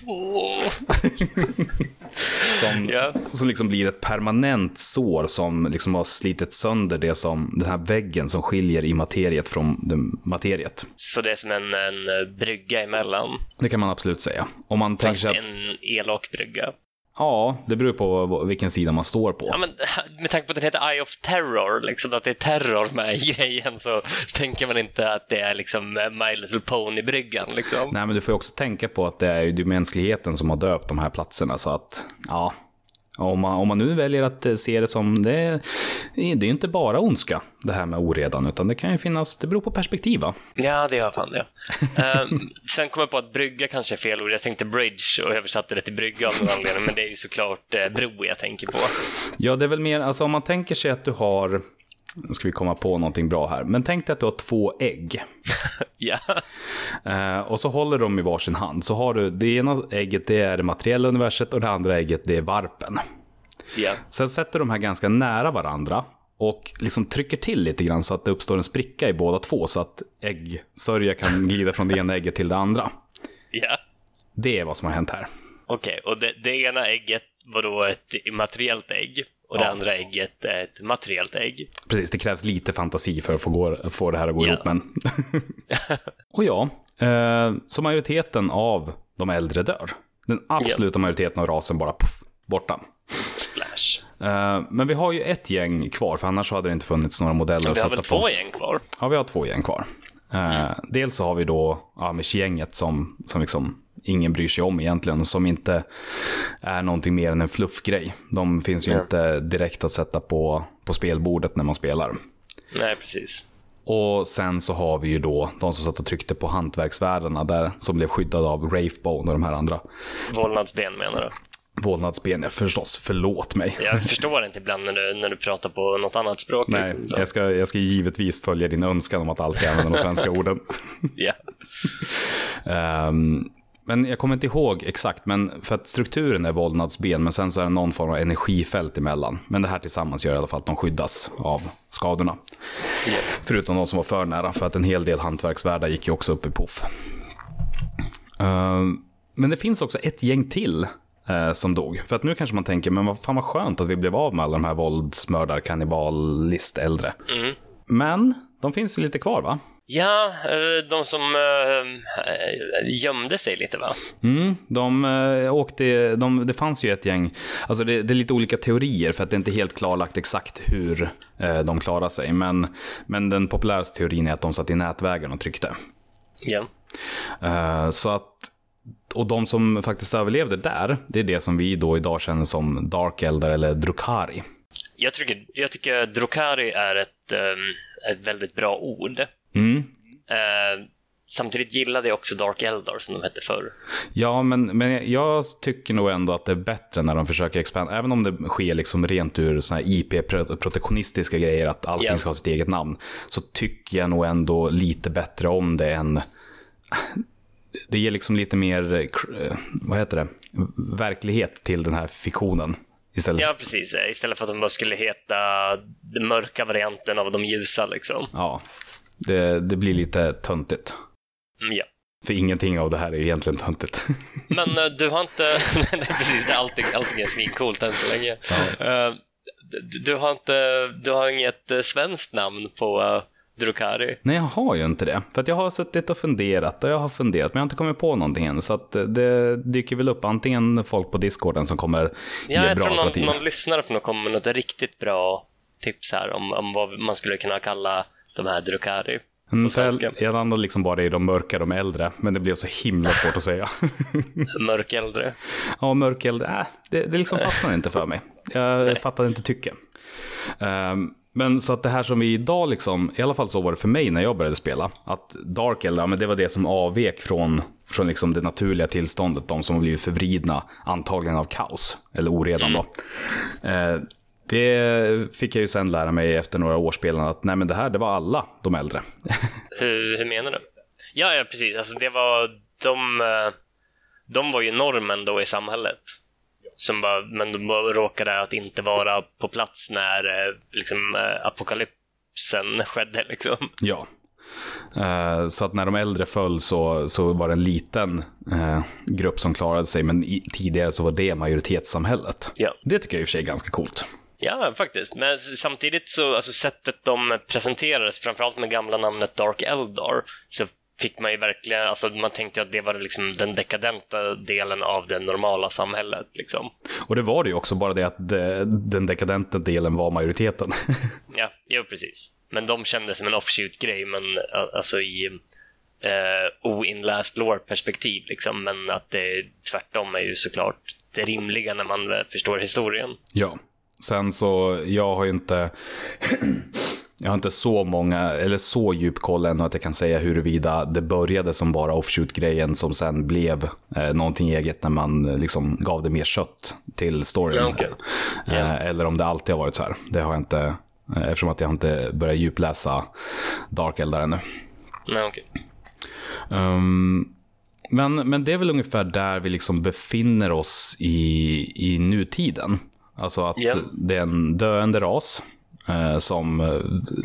Åh. Som, Ja. som liksom blir ett permanent sår som liksom har slitit sönder det som, den här väggen som skiljer i materiet från det materiet. Så det är som en, en brygga emellan. Det kan man absolut säga. Om man tänker Fast sig att, en elak brygga. Ja, det beror på vilken sida man står på. Ja, men med tanke på att den heter Eye of Terror, liksom att det är terror med i grejen, så tänker man inte att det är liksom My Little Pony-bryggan. Liksom. Nej, men du får ju också tänka på att det är ju mänskligheten som har döpt de här platserna, så att, ja. Om man, om man nu väljer att eh, se det som, det, är- det är ju inte bara ondska, det här med oredan, utan det kan ju finnas, det beror på perspektiv va? Ja, det gör fan det. Ehm, sen kom jag på att brygga kanske är fel ord. Jag tänkte bridge och översatte det till brygga av någon anledning, men det är ju såklart eh, bro jag tänker på. Ja, det är väl mer, alltså om man tänker sig att du har, nu ska vi komma på någonting bra här, men tänk dig att du har två ägg. Ja, Eh, och så håller de i varsin hand. Så har du, det ena ägget det är det materiella universet och det andra ägget det är varpen. ja, Sen sätter de här ganska nära varandra och liksom trycker till lite grann så att det uppstår en spricka i båda två så att äggsörja kan glida från det ena ägget till det andra. ja. Det är vad som har hänt här. Okej, och det, det ena ägget var då ett immateriellt ägg och det Ja. andra ägget är ett materiellt ägg. Precis, det krävs lite fantasi för att få, gå, få det här att gå Ja. ihop. Men... och ja, eh, så majoriteten av de äldre dör. Den absoluta majoriteten av rasen bara puff, borta. Splash. Eh, men vi har ju ett gäng kvar, för annars hade det inte funnits några modeller att Vi har sätta väl på. två gäng kvar? Ja, vi har två gäng kvar. Eh, dels så har vi då Amish-gänget som, som liksom ingen bryr sig om egentligen, som inte är någonting mer än en fluffgrej. De finns ju Ja. inte direkt att sätta på, på spelbordet när man spelar. Nej, precis. Och sen så har vi ju då de som satt och tryckte på hantverksvärdena där, som blev skyddade av Wraithbone och de här andra. Vålnadsben menar du? Vålnadsben, ja förstås. Förlåt mig. Jag förstår inte ibland när du, när du pratar på något annat språk. Nej, liksom. jag ska, jag ska givetvis följa din önskan om att alltid använda de svenska orden. Ja. Ehm, men jag kommer inte ihåg exakt, men för att strukturen är vålnadsben, men sen så är det någon form av energifält emellan. Men det här tillsammans gör i alla fall att de skyddas av skadorna. Ja. Förutom de som var för nära, för att en hel del hantverksvärdar gick ju också upp i poff. Ehm, men det finns också ett gäng till eh, som dog. För att nu kanske man tänker, men vad fan vad skönt att vi blev av med alla de här våldsmördar, kannibalist, äldre. Mm. Men de finns ju lite kvar va? Ja, eh, de som äh, gömde sig lite va? Mm, de eh, åkte, de, det fanns ju ett gäng, alltså det, det är lite olika teorier för att det är inte helt klarlagt exakt hur eh, de klarar sig. Men, men den populäraste teorin är att de satt i nätvägen och tryckte. Ja. Eh, så att, och de som faktiskt överlevde där, det är det som vi då idag känner som Dark Eldar eller Drukari. Jag tycker, jag tycker Drukari är ett, ett väldigt bra ord. Mm. Eh, samtidigt gillade jag också Dark Eldar som de hette förr. Ja, men, men jag tycker nog ändå att det är bättre när de försöker expandera, även om det sker liksom rent ur såna här IP-protektionistiska grejer, att allting Ja. ska ha sitt eget namn, så tycker jag nog ändå lite bättre om det än... Det ger liksom lite mer, vad heter det, verklighet till den här fiktionen. Istället Ja, precis. Istället för att de bara skulle heta den mörka varianten av de ljusa liksom. Ja, det, det blir lite töntigt. Mm, ja. För ingenting av det här är egentligen töntigt. Men eh, du har inte... Nej, precis. Det allting, allting är svincoolt än så länge. Eh, du, du har inte... Du har inget eh, svenskt namn på uh, Drukari. Nej, jag har ju inte det. För jag har suttit och funderat och jag har funderat, men jag har inte kommit på någonting än. Så att det dyker väl upp antingen folk på discorden som kommer ge Ja, jag bra tror någon, någon lyssnare komma med något riktigt bra tips här om, om vad man skulle kunna kalla de här Drukari. Mm, jag, landade liksom bara i de mörka, de äldre. Men det blev så himla svårt att säga. Mörkäldre. ja, mörk äldre, äh, det, det liksom fastnade inte för mig. Jag fattade inte tycke. Ehm, men så att det här som vi idag, liksom, i alla fall så var det för mig när jag började spela, att Dark Elder, ja, men det var det som avvek från, från liksom det naturliga tillståndet, de som har blivit förvridna, antagligen av kaos, eller oredan då. Eh, det fick jag ju sen lära mig efter några år spelande att nej men det här, det var alla de äldre. Hur, hur menar du? Ja, ja, precis. Alltså det var... De, eh, de var ju normen då i samhället. Som bara, men de bara råkade att inte vara på plats när eh, liksom, eh, apokalypsen skedde. Liksom. Ja. Eh, Så att när de äldre föll så, så var det en liten eh, grupp som klarade sig, men i, tidigare så var det majoritetssamhället. Ja. Det tycker jag i och för sig är ganska coolt. Ja, faktiskt. Men samtidigt så, alltså sättet de presenterades, framförallt med gamla namnet Dark Eldar, så fick man ju verkligen, alltså man tänkte att det var liksom den dekadenta delen av det normala samhället liksom. Och det var det ju också, bara det att det, den dekadenta delen var majoriteten. Ja, jo precis. Men de kändes som en offshoot-grej, men alltså i eh, oinläst lore-perspektiv liksom. Men att det tvärtom är ju såklart det rimliga när man förstår historien. ja. Sen så, jag har ju inte... Jag har inte så många, eller så djup koll ännu att jag kan säga huruvida det började som bara offshoot-grejen som sen blev eh, någonting eget när man eh, liksom gav det mer kött till storyn. Okej. Ja. Eh, eller om det alltid har varit så här. Det har jag inte, eh, eftersom att jag inte börjat djupläsa Dark Eldar ännu. Nej, okej. Um, men, men det är väl ungefär där vi liksom befinner oss i, i nutiden. Alltså att Ja. det är en döende ras eh, som eh,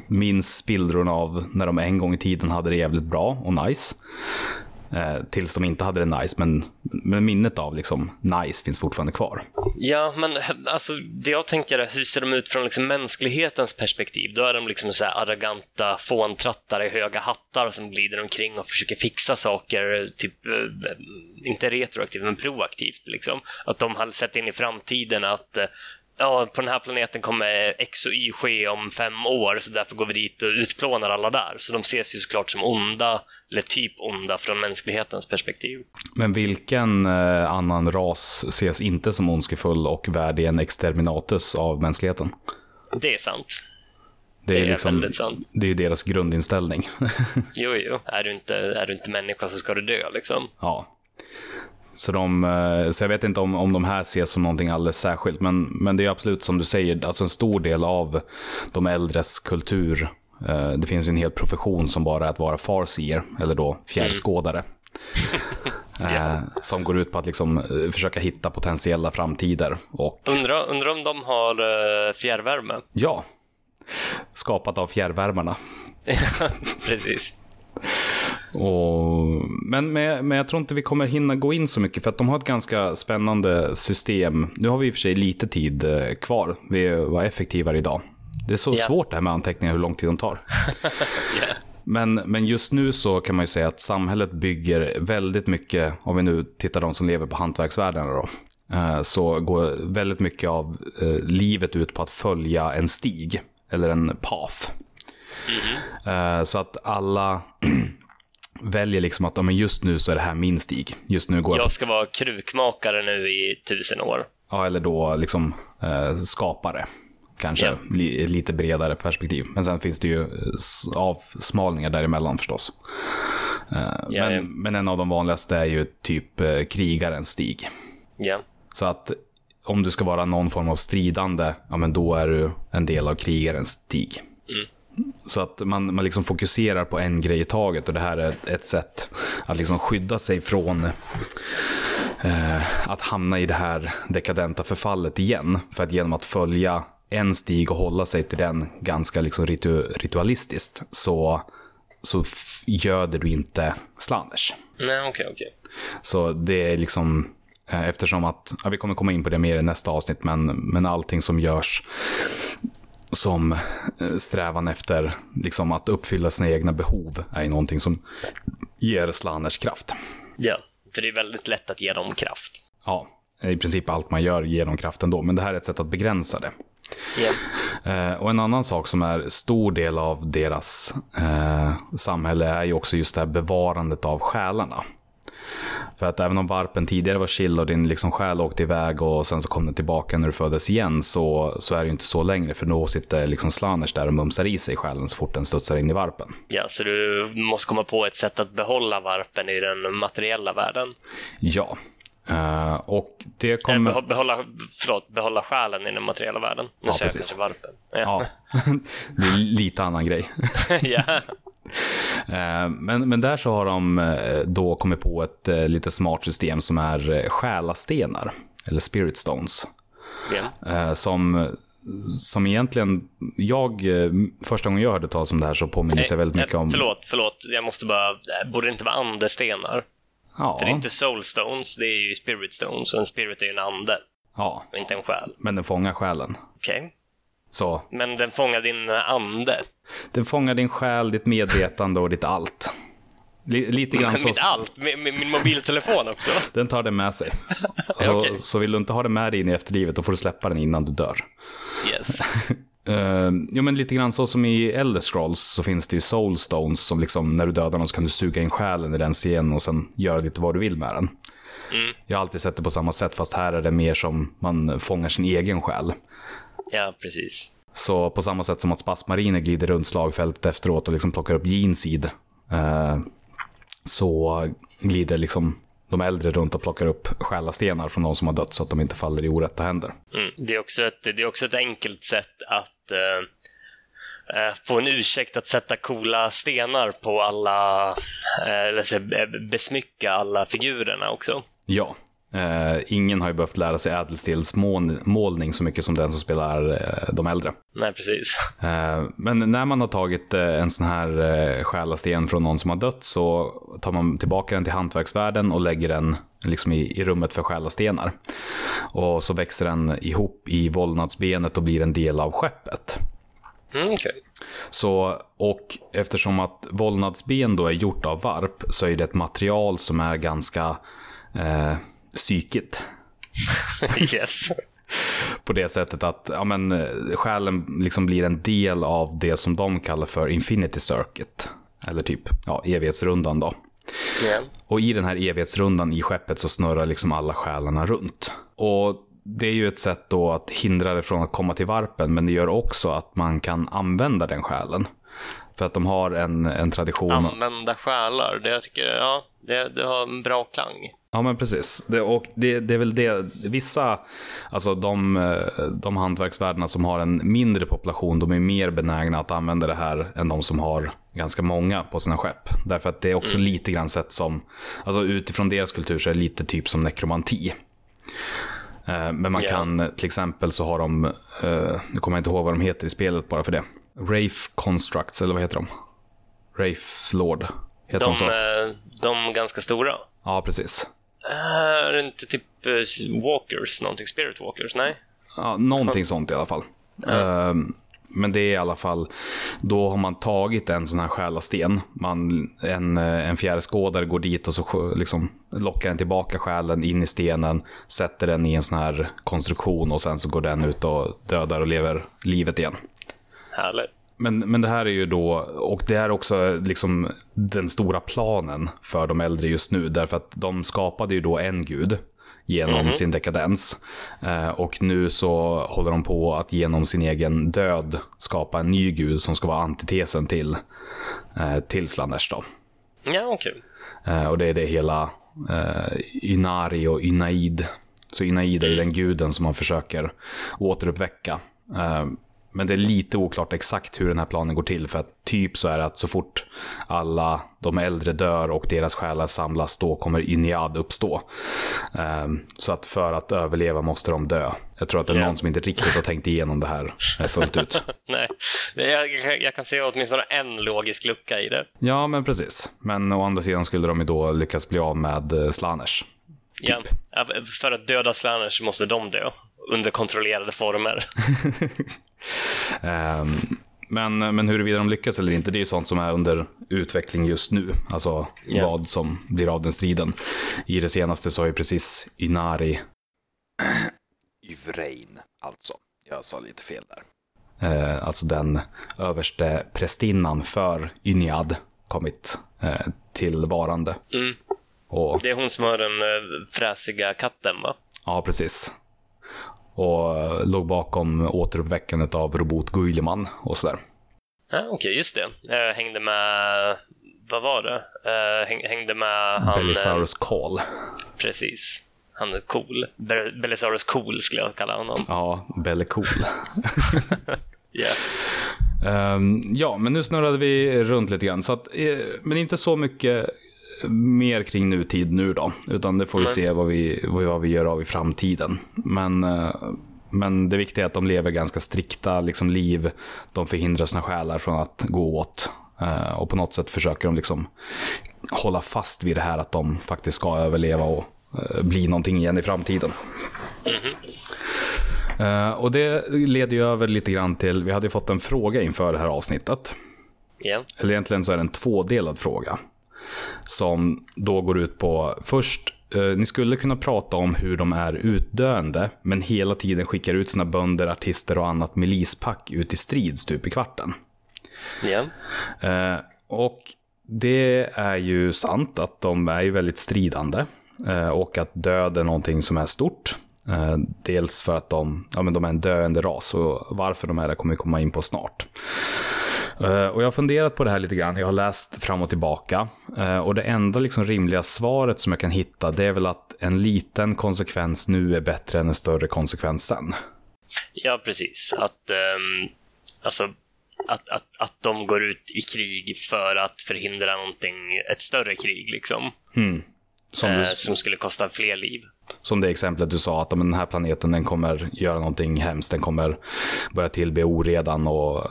minns spillrorna av när de en gång i tiden hade det jävligt bra och nice. Eh, tills de inte hade det nice, men, men minnet av liksom nice finns fortfarande kvar. Ja, men alltså det jag tänker är hur ser de ut från liksom mänsklighetens perspektiv? Då är de liksom så här arroganta fåntrattar i höga hattar som glider omkring och försöker fixa saker, typ eh, inte retroaktivt men proaktivt liksom. Att de har sett in i framtiden att eh, ja, på den här planeten kommer X och Y ske om fem år, så därför går vi dit och utplånar alla där. Så de ses ju såklart som onda, eller typ onda från mänsklighetens perspektiv. Men vilken eh, annan ras ses inte som ondskefull och värdig en exterminatus av mänskligheten? Det är sant. Det är, Det är liksom, sant. det är ju deras grundinställning. Jo, jo. Är du inte, är du inte människa så ska du dö liksom. ja. Så, de, eh, så jag vet inte om, om de här ses som någonting alldeles särskilt, men, men det är absolut som du säger, alltså en stor del av de äldres kultur. eh, Det finns ju en hel profession som bara är att vara farseer, eller då fjärrskådare. Eh, Som går ut på att liksom eh, försöka hitta potentiella framtider. Och Undrar undra om de har uh, fjärrvärme? ja, skapat av fjärrvärmarna. Precis. Och, men, men, men jag tror inte vi kommer hinna gå in så mycket för att de har ett ganska spännande system. Nu har vi i och för sig lite tid eh, kvar. Vi var effektivare idag. Det är så Ja. svårt det här med anteckningar, hur lång tid de tar. Men, men just nu så kan man ju säga att samhället bygger väldigt mycket, om vi nu tittar de som lever på hantverksvärlden då, eh, så går väldigt mycket av eh, livet ut på att följa en stig, eller en path. Eh, Så att alla väljer liksom att men just nu så är det här min stig. Just nu går jag, Jag ska vara krukmakare nu i tusen år. ja, eller då liksom eh, skapare. Kanske Ja. li, lite bredare perspektiv. Men sen finns det ju eh, avsmalningar däremellan förstås. Eh, ja. men, men en av de vanligaste är ju typ eh, krigarens stig. Ja. Så att om du ska vara någon form av stridande, ja men då är du en del av krigarens stig. Så att man, man liksom fokuserar på en grej i taget och det här är ett, ett sätt att liksom skydda sig från eh, att hamna i det här dekadenta förfallet igen. För att genom att följa en stig och hålla sig till den ganska liksom ritu, ritualistiskt så, så göder du inte Slanders. Nej, okej, okej. Så det är liksom, eh, eftersom att, ja, vi kommer komma in på det mer i nästa avsnitt, men, men allting som görs som eh, strävan efter liksom att uppfylla sina egna behov är ju någonting som ger Slaners kraft. Ja, för det är väldigt lätt att ge dem kraft. Ja, i princip allt man gör ger dem kraft ändå, men det här är ett sätt att begränsa det. Ja. Eh, och en annan sak som är stor del av deras eh, samhälle är ju också just det här bevarandet av själarna. För att även om varpen tidigare var chill och din liksom själ åkte iväg och sen så kom den tillbaka när du föddes igen så, så är det ju inte så längre. För då sitter liksom Slaners där och mumsar i sig själen så fort den studsar in i varpen. ja, så du måste komma på ett sätt att behålla varpen i den materiella världen. Ja. Eh, och det Eller kommer... behålla, förlåt, behålla själen i den materiella världen. Nu Ja, säger precis. varpen. Ja, det är lite annan grej. ja. Eh, Men, men där så har de eh, då kommit på ett eh, lite smart system som är själastenar, eller spirit stones. eh, Som, som egentligen, jag, första gången jag hörde talas om det här så påminner sig väldigt mycket om... Förlåt, förlåt. Jag måste bara... Borde det inte vara andestenar? Ja, För det är inte soul stones, det är ju spirit stones. Och en spirit är ju en ande, ja, och inte en själ. men den fångar själen. Okej. Så Men den fångar din ande. den fångar din själ, ditt medvetande och ditt allt. Li, lite grann så... Mitt allt. Min, min, mobiltelefon också. Den tar den med sig. Så, Okej. så vill du inte ha den med dig in i efterlivet, då får du släppa den innan du dör. Yes. Uh, jo, men lite grann så som i Elder Scrolls så finns det ju Soul Stones som liksom när du dödar någon så kan du suga in själen i den igen och sen göra lite vad du vill med den. Jag har alltid sett det på samma sätt fast här är det mer som man fångar sin egen själ. Ja, precis. Så på samma sätt som att spasmariner glider runt slagfältet efteråt och liksom plockar upp Jeanseed. Uh, så glider liksom de äldre runt och plockar upp själastenar från de som har dött så att de inte faller i orätta händer. Mm. Det, är också ett, det är också ett enkelt sätt att eh, eh, få en ursäkt att sätta coola stenar på alla, eh, eller så, eh, besmycka alla figurerna också. Ja. Eh, ingen har ju behövt lära sig ädelstensmålning så mycket som den som spelar eh, de äldre. Nej, precis. Eh, men när man har tagit en sån här eh, själasten från någon som har dött så tar man tillbaka den till hantverksvärlden och lägger den liksom i, i rummet för själastenar. Och så växer den ihop i vålnadsbenet och blir en del av skeppet. Mm, okej. Så, och eftersom att vålnadsben då är gjort av varp så är det ett material som är ganska psykigt. yes. På det sättet att ja, men, eh, själen liksom blir en del av det som de kallar för Infinity Circuit. Eller typ ja, evighetsrundan då. Ja. Och i den här evighetsrundan i skeppet så snurrar liksom alla själarna runt. Och det är ju ett sätt då att hindra det från att komma till varpen, men det gör också att man kan använda den själen. För att de har en, en tradition. Använda själar, det jag tycker, ja, det, det har en bra klang. Ja, men precis. Det, och det, det är väl det, vissa, alltså de, de hantverksvärdena som har en mindre population, de är mer benägna att använda det här än de som har ganska många på sina skepp. Därför att det är också mm. lite grann sett som, alltså utifrån deras kultur så är det lite typ som nekromanti. Eh, men man yeah. kan, till exempel så har de, eh, nu kommer jag inte ihåg vad de heter i spelet bara för det. Rafe Constructs, eller vad heter de? Rafe Lord. Heter de, de så? Eh, de ganska stora? Ja, precis. Är det inte typ Walkers, någonting? Spirit Walkers? Nej? Ja, någonting sånt i alla fall. Ja. Um, men det är i alla fall, då har man tagit en sån här själasten. Man, en, en fjärrskådare går dit och så liksom lockar den tillbaka själen in i stenen, sätter den i en sån här konstruktion och sen så går den ut och dödar och lever livet igen. Härligt. Men, men det här är ju då, och det är också liksom den stora planen för de äldre just nu. Därför att de skapade ju då en gud genom mm -hmm. sin dekadens. Eh, och nu så håller de på att genom sin egen död skapa en ny gud som ska vara antitesen till, eh, till Slanesh. Då. Ja, okej. Okay. Eh, och det är det hela eh, Inari och Inaid. Så Inaid är ju den guden som man försöker återuppväcka. Men det är lite oklart exakt hur den här planen går till. För att typ så är det att så fort alla de äldre dör och deras själar samlas, då kommer Inyad uppstå. Um, så att för att överleva måste de dö. Jag tror att det är yeah. någon som inte riktigt har tänkt igenom det här eh, fullt ut. Nej, jag, jag kan se åtminstone en logisk lucka i det. Ja, men precis. Men å andra sidan skulle de ju då lyckas bli av med eh, Slaners. Typ. Ja, för att döda Slaners måste de dö under kontrollerade former. um, men, men huruvida de lyckas eller inte, det är ju sånt som är under utveckling just nu. Alltså yeah. vad som blir av den striden. I det senaste så har ju precis Inari... Yvrein, alltså. Jag sa lite fel där. Eh, alltså den överste prästinnan för Yniad kommit eh, till varande. Mm. Och... Det är hon som har den eh, fräsiga katten va? Ja, precis och låg bakom återuppväckandet av Robot Guilleman och sådär. Ja, Okej, okay, just det. Jag hängde med, vad var det? Jag hängde med han... Belisaurus Call. Precis. Han är cool. Belisaurus Cool skulle jag kalla honom. Ja, Belle Cool. yeah. um, ja, men nu snurrade vi runt lite grann. Så att, eh, men inte så mycket mer kring nutid nu då. Utan det får vi mm. se vad vi, vad vi gör av i framtiden. Men, eh, men det viktiga är att de lever ganska strikta liksom, liv. De förhindrar sina själar från att gå åt. Eh, och på något sätt försöker de liksom hålla fast vid det här att de faktiskt ska överleva och eh, bli någonting igen i framtiden. Mm. Uh, och det leder ju över lite grann till, vi hade ju fått en fråga inför det här avsnittet. Yeah. Eller egentligen så är det en tvådelad fråga. Som då går ut på, först, eh, ni skulle kunna prata om hur de är utdöende, men hela tiden skickar ut sina bönder, artister och annat milispack ut i strid stup i kvarten. Eh, och det är ju sant att de är ju väldigt stridande. Eh, och att död är någonting som är stort. Eh, dels för att de, ja, men de är en döende ras och varför de är det kommer vi komma in på snart. Eh, och jag har funderat på det här lite grann. Jag har läst fram och tillbaka. Eh, och det enda liksom rimliga svaret som jag kan hitta det är väl att en liten konsekvens nu är bättre än en större konsekvens sen. Ja, precis. Att, um, alltså, att, att, att de går ut i krig för att förhindra någonting, ett större krig liksom. Mm. Som, du... som, skulle kosta fler liv. Som det exemplet du sa, att den här planeten den kommer göra någonting hemskt. Den kommer börja tillbe oredan och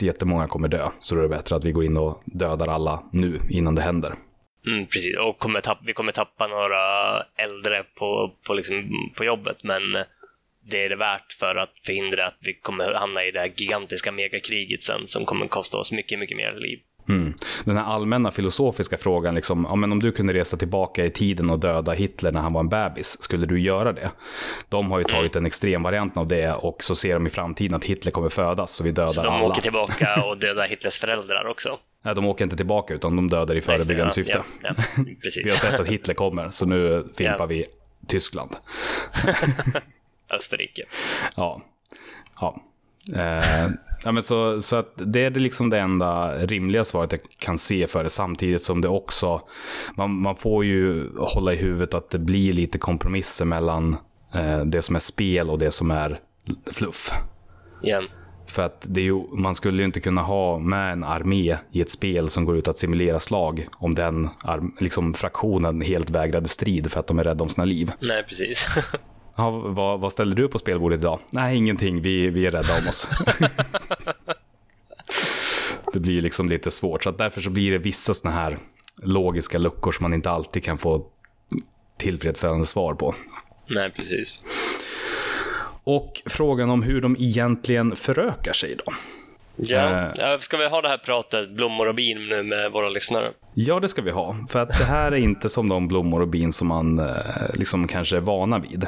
jättemånga kommer dö. Så då är det bättre att vi går in och dödar alla nu innan det händer. Mm, precis, och kommer tappa, vi kommer tappa några äldre på, på, liksom, på jobbet, men det är det värt för att förhindra att vi kommer hamna i det här gigantiska megakriget sen som kommer kosta oss mycket, mycket mer liv. Mm. Den här allmänna filosofiska frågan, liksom, ja, men om du kunde resa tillbaka i tiden och döda Hitler när han var en bebis, skulle du göra det? De har ju tagit mm. en extremvariant av det och så ser de i framtiden att Hitler kommer födas och vi dödar alla. Så de alla. åker tillbaka och dödar Hitlers föräldrar också? Nej, de åker inte tillbaka utan de dödar i förebyggande syfte. Ja, ja, vi har sett att Hitler kommer, så nu fimpar vi Tyskland. Österrike. Ja. Ja. Eh, ja men så, så att det är det liksom det enda rimliga svaret jag kan se för det. Samtidigt som det också, man, man får ju hålla i huvudet att det blir lite kompromisser mellan eh, det som är spel och det som är fluff. Igen. För att det är ju, man skulle ju inte kunna ha med en armé i ett spel som går ut att simulera slag om den liksom, fraktionen helt vägrade strid för att de är rädda om sina liv. Nej, precis. Ja, vad, vad ställer du på spelbordet idag? Nej, ingenting. Vi, vi är rädda om oss. det blir liksom lite svårt. Så därför så blir det vissa såna här logiska luckor som man inte alltid kan få tillfredsställande svar på. Nej, precis. Och frågan om hur de egentligen förökar sig då. Ja, uh, ska vi ha det här pratet blommor och bin nu med våra lyssnare? Ja, det ska vi ha. För att det här är inte som de blommor och bin som man uh, liksom kanske är vana vid.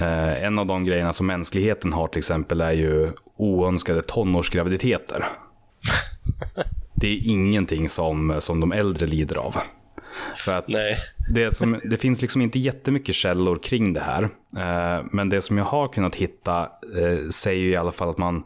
Uh, en av de grejerna som mänskligheten har till exempel är ju oönskade tonårsgraviditeter. det är ingenting som, som de äldre lider av. För att Nej. Det, som, det finns liksom inte jättemycket källor kring det här. Eh, men det som jag har kunnat hitta eh, säger i alla fall att man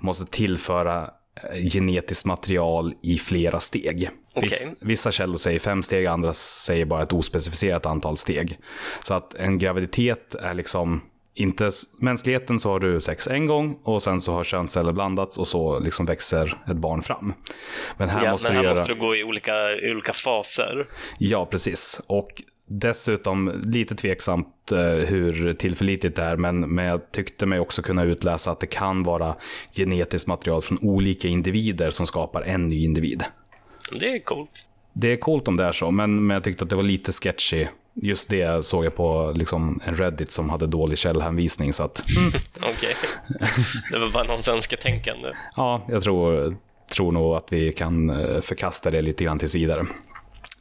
måste tillföra eh, genetiskt material i flera steg. Okay. vissa källor säger fem steg, andra säger bara ett ospecificerat antal steg. Så att en graviditet är liksom inte mänskligheten så har du sex en gång och sen så har könsceller blandats och så liksom växer ett barn fram. Men här, ja, måste, men här du göra... måste du gå i olika, i olika faser. Ja, precis. Och dessutom lite tveksamt eh, hur tillförlitligt det är, men, men jag tyckte mig också kunna utläsa att det kan vara genetiskt material från olika individer som skapar en ny individ. Det är coolt. Det är coolt om det är så, men, men jag tyckte att det var lite sketchy just det såg jag på liksom, en Reddit som hade dålig källhänvisning. Så att, mm. Okej, det var bara någons önsketänkande. ja, jag tror, tror nog att vi kan eh, förkasta det lite grann tills vidare.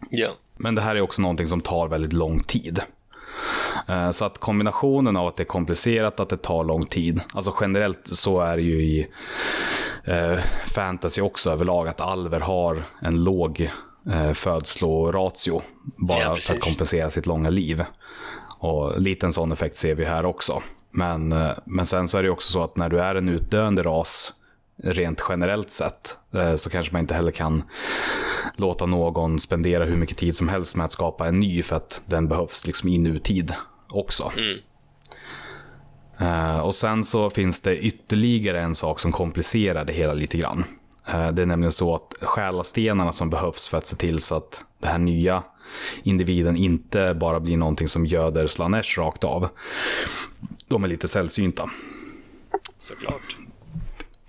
Ja. Men det här är också någonting som tar väldigt lång tid. Eh, så att kombinationen av att det är komplicerat, att det tar lång tid. Alltså generellt så är det ju i eh, fantasy också överlag att alver har en låg eh, födsloratio. Bara ja, för att kompensera sitt långa liv. Och lite en sån effekt ser vi här också. Men, eh, men sen så är det också så att när du är en utdöende ras, rent generellt sett, eh, så kanske man inte heller kan låta någon spendera hur mycket tid som helst med att skapa en ny, för att den behövs liksom i nutid också. Mm. Uh, och sen så finns det ytterligare en sak som komplicerar det hela lite grann. Eh, det är nämligen så att själastenarna som behövs för att se till så att den här nya individen inte bara blir någonting som göder Slanesh rakt av. De är lite sällsynta. Såklart.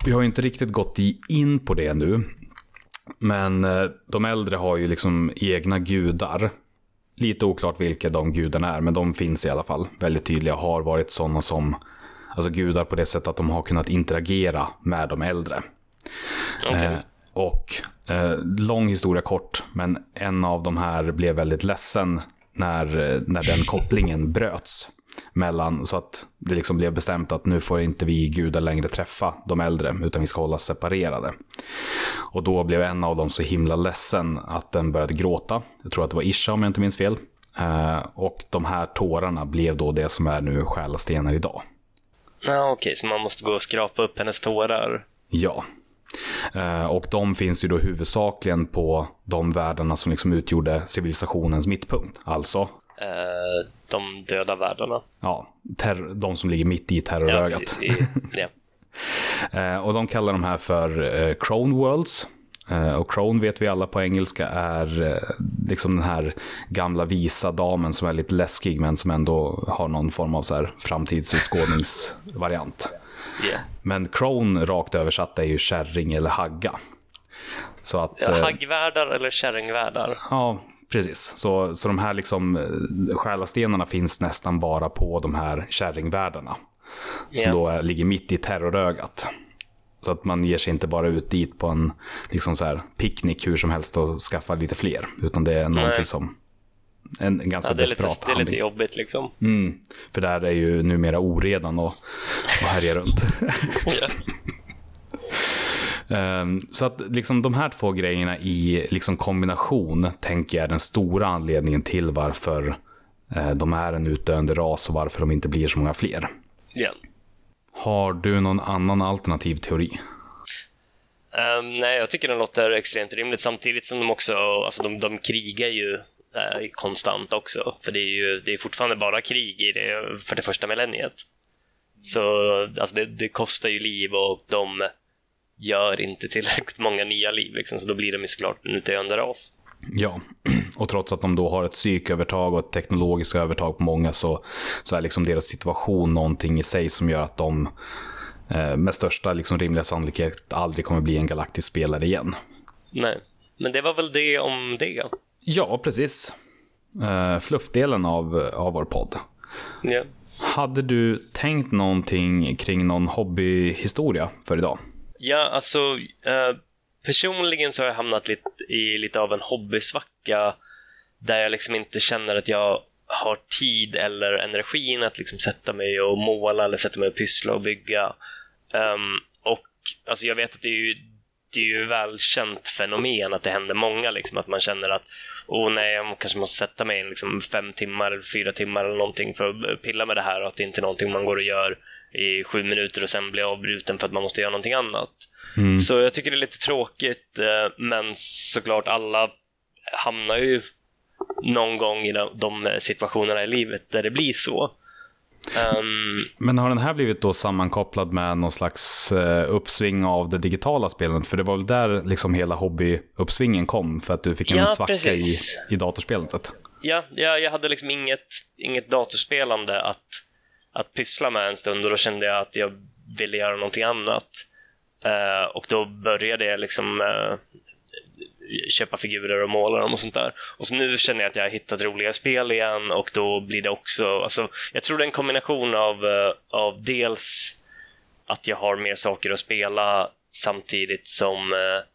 Vi har inte riktigt gått in på det nu. Men eh, de äldre har ju liksom egna gudar. Lite oklart vilka de gudarna är, men de finns i alla fall. Väldigt tydliga, har varit sådana som alltså gudar på det sättet att de har kunnat interagera med de äldre. Okay. Eh, och eh, lång historia kort, men en av de här blev väldigt ledsen när, när den kopplingen bröts. Mellan, så att det liksom blev bestämt att nu får inte vi gudar längre träffa de äldre, utan vi ska hålla separerade. Och då blev en av dem så himla ledsen att den började gråta. Jag tror att det var Isha om jag inte minns fel. Eh, och de här tårarna blev då det som är nu själastenar idag. Ja, Okej, så man måste gå och skrapa upp hennes tårar? Ja, Eh, och de finns ju då huvudsakligen på de världarna som liksom utgjorde civilisationens mittpunkt. Alltså eh, de döda världarna. Ja, de som ligger mitt i terrorögat. Ja, i, ja. Eh, och de kallar de här för Crone Worlds. Och Crone vet vi alla på engelska är liksom den här gamla visa damen som är lite läskig men som ändå har någon form av så här framtidsutskådningsvariant. Yeah. Men crone rakt översatt är ju kärring eller hagga. Så att, ja, eh, haggvärdar eller kärringvärdar. Ja, precis. Så, så de här liksom, eh, själastenarna finns nästan bara på de här kärringvärdarna. Som yeah. då ligger mitt i terrorögat. Så att man ger sig inte bara ut dit på en liksom så här, picknick hur som helst och skaffar lite fler. Utan det är någonting som en, en ganska ja, desperat lite, Det är lite jobbigt liksom. Mm, för där är ju numera oredan och, och härjar runt. um, så att liksom de här två grejerna i liksom kombination tänker jag är den stora anledningen till varför eh, de är en utdöende ras och varför de inte blir så många fler. Ja. Har du någon annan alternativ teori? Um, nej, jag tycker den låter extremt rimligt samtidigt som de också, alltså de, de krigar ju eh, konstant också. För det är ju det är fortfarande bara krig i det för det första millenniet. Så alltså det, det kostar ju liv och de gör inte tillräckligt många nya liv liksom, så då blir de ju såklart en utdöende ras. Ja, och trots att de då har ett psykövertag och ett teknologiskt övertag på många så, så är liksom deras situation någonting i sig som gör att de eh, med största liksom, rimliga sannolikhet aldrig kommer bli en galaktisk spelare igen. Nej, men det var väl det om det. Ja, precis. Eh, fluffdelen av, av vår podd. Ja. Hade du tänkt någonting kring någon hobbyhistoria för idag? Ja, alltså eh, personligen så har jag hamnat lite, i lite av en hobbysvacka där jag liksom inte känner att jag har tid eller energin att liksom sätta mig och måla eller sätta mig och pyssla och bygga. Um, och alltså jag vet att det är ju det är ju välkänt fenomen att det händer många, liksom, att man känner att oh nej, jag kanske måste sätta mig in liksom, fem timmar, fyra timmar eller någonting för att pilla med det här och att det inte är någonting man går och gör i sju minuter och sen blir avbruten för att man måste göra någonting annat. Mm. Så jag tycker det är lite tråkigt, eh, men såklart alla hamnar ju någon gång i de situationerna i livet där det blir så. Um, Men har den här blivit då sammankopplad med någon slags uh, uppsving av det digitala spelandet? För det var väl där liksom hela hobbyuppsvingen kom, för att du fick en ja, svacka i, i datorspelandet? Ja, ja, jag hade liksom inget, inget datorspelande att, att pyssla med en stund och då kände jag att jag ville göra någonting annat. Uh, och då började jag liksom uh, köpa figurer och måla dem och sånt där. Och så nu känner jag att jag har hittat roliga spel igen och då blir det också, alltså, jag tror det är en kombination av, eh, av dels att jag har mer saker att spela samtidigt som eh,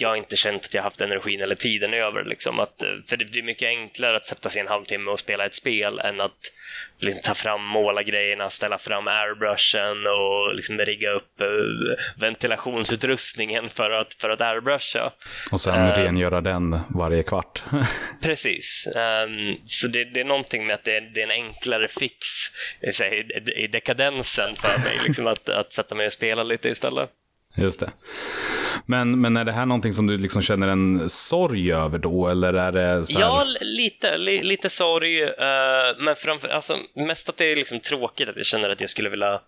jag inte känt att jag haft energin eller tiden över. Liksom. Att, för det blir mycket enklare att sätta sig en halvtimme och spela ett spel än att liksom, ta fram målargrejerna, ställa fram airbrushen och liksom rigga upp uh, ventilationsutrustningen för att, för att airbrusha. Och sen uh, rengöra den varje kvart. precis. Um, så det, det, är någonting med att det är, det är en enklare fix i, i dekadensen för mig, liksom, att, att sätta mig och spela lite istället. Just det. Men, men är det här någonting som du liksom känner en sorg över då, eller är det så här... Ja, lite, li, lite sorg, uh, men framför, alltså, mest att det är liksom tråkigt att jag känner att jag skulle vilja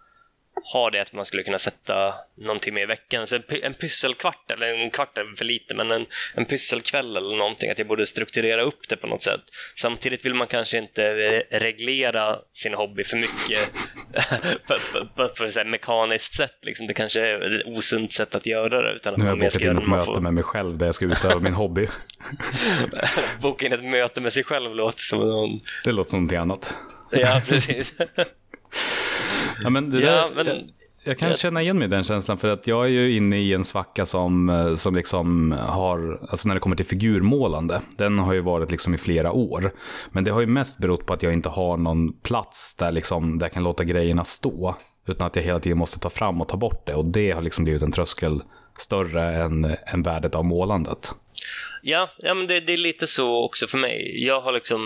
ha det att man skulle kunna sätta någon timme i veckan. Så en pysselkvart, eller en kvart är för lite, men en, en pysselkväll eller någonting, att jag borde strukturera upp det på något sätt. Samtidigt vill man kanske inte reglera sin hobby för mycket på, på, på, på ett mekaniskt sätt. Liksom. Det kanske är ett osunt sätt att göra det. Utan nu har jag bokat in ett möte får... med mig själv där jag ska utöva min hobby. Boka in ett möte med sig själv låter som någon... Det låter som någonting annat. ja, precis. Ja, men det där, men... Jag, jag kan känna igen mig i den känslan för att jag är ju inne i en svacka som, eh, som liksom har, alltså när det kommer till figurmålande, den har ju varit liksom i flera år. Men det har ju mest berott på att jag inte har någon plats där, liksom, där jag kan låta grejerna stå. Utan att jag hela tiden måste ta fram och ta bort det. Och det har liksom blivit en tröskel större än, än värdet av målandet. Ja, ja men det, det är lite så också för mig. Jag har liksom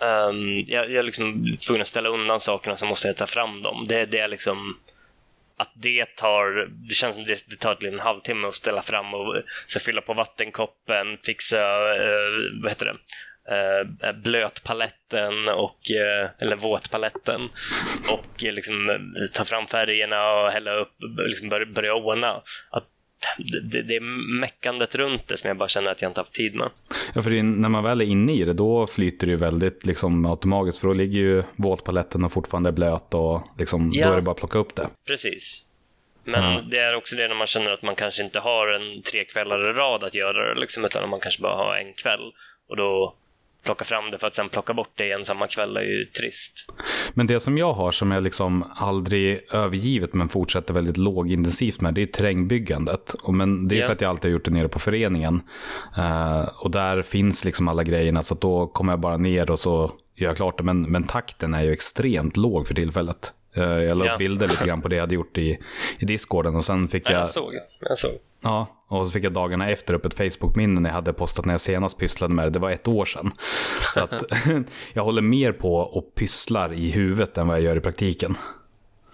Um, jag, jag är liksom tvungen att ställa undan sakerna så måste jag ta fram dem. Det, det är liksom att det tar, det känns som det, det tar typ en halvtimme att ställa fram och så fylla på vattenkoppen, fixa, uh, vad heter det, uh, blötpaletten och, uh, eller våtpaletten och liksom ta fram färgerna och hälla upp, liksom börja, börja ordna. Att det, det, är meckandet runt det som jag bara känner att jag inte haft tid med. Ja, för när man väl är inne i det, då flyter det ju väldigt liksom, automatiskt. För då ligger ju våtpaletten och fortfarande är blöt och liksom, ja, då är det bara att plocka upp det. Precis. Men mm. det är också det när man känner att man kanske inte har en tre kvällar i rad att göra det, liksom, utan man kanske bara har en kväll. Och då plocka fram det för att sen plocka bort det igen samma kväll är ju trist. Men det som jag har som jag liksom aldrig övergivet men fortsätter väldigt lågintensivt med det är terrängbyggandet. Och men det är yeah. för att jag alltid har gjort det nere på föreningen. Uh, och där finns liksom alla grejerna så då kommer jag bara ner och så gör jag klart det. Men, men takten är ju extremt låg för tillfället. Eh, Jag la upp Ja. bilder lite grann på det jag hade gjort i, i Discorden och sen fick Ja, jag, jag såg. Jag såg. ja, och så fick jag dagarna efter upp ett Facebook-minne när jag hade postat när jag senast pysslade med det. Det var ett år sedan. Så att jag håller mer på och pysslar i huvudet än vad jag gör i praktiken.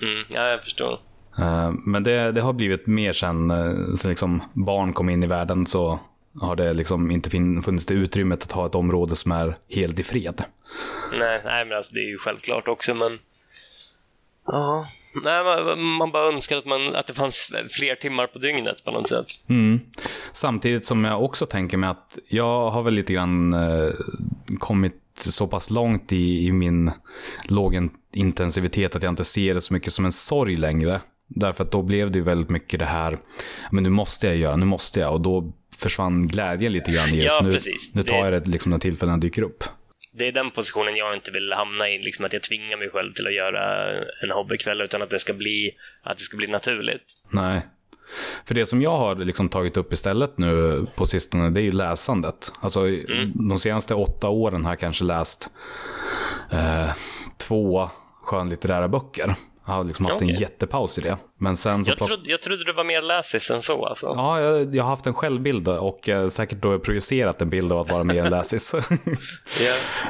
Mm, ja, jag förstår. Eh, Men det, det har blivit mer sen, eh, sen liksom barn kom in i världen så har det liksom inte funnits det utrymmet att ha ett område som är helt i fred. Nej, nej, men alltså det är ju självklart också, men... Ja. Nej, man, man bara önskar att, man, att det fanns fler timmar på dygnet på något sätt. Mm. Samtidigt som jag också tänker mig att jag har väl lite grann eh, kommit så pass långt i, i min lågintensivitet att jag inte ser det så mycket som en sorg längre. Därför att då blev det ju väldigt mycket det här, men nu måste jag göra, nu måste jag. Och då försvann glädjen lite grann i det. Ja, så nu, precis. nu tar Det- jag det liksom när tillfällena dyker upp. Det är den positionen jag inte vill hamna i, liksom att jag tvingar mig själv till att göra en hobbykväll, utan att det ska bli, att det ska bli naturligt. Nej. För det som jag har liksom tagit upp istället nu på sistone, det är ju läsandet. Alltså, De senaste åtta åren har jag kanske läst eh, två skönlitterära böcker. Jag har liksom haft en Okej. jättepaus i det. Men sen så Jag, trodde, jag trodde du var mer läsis än så alltså. Ja, jag, jag har haft en självbild och eh, säkert då projicerat en bild av att vara mer än läsis.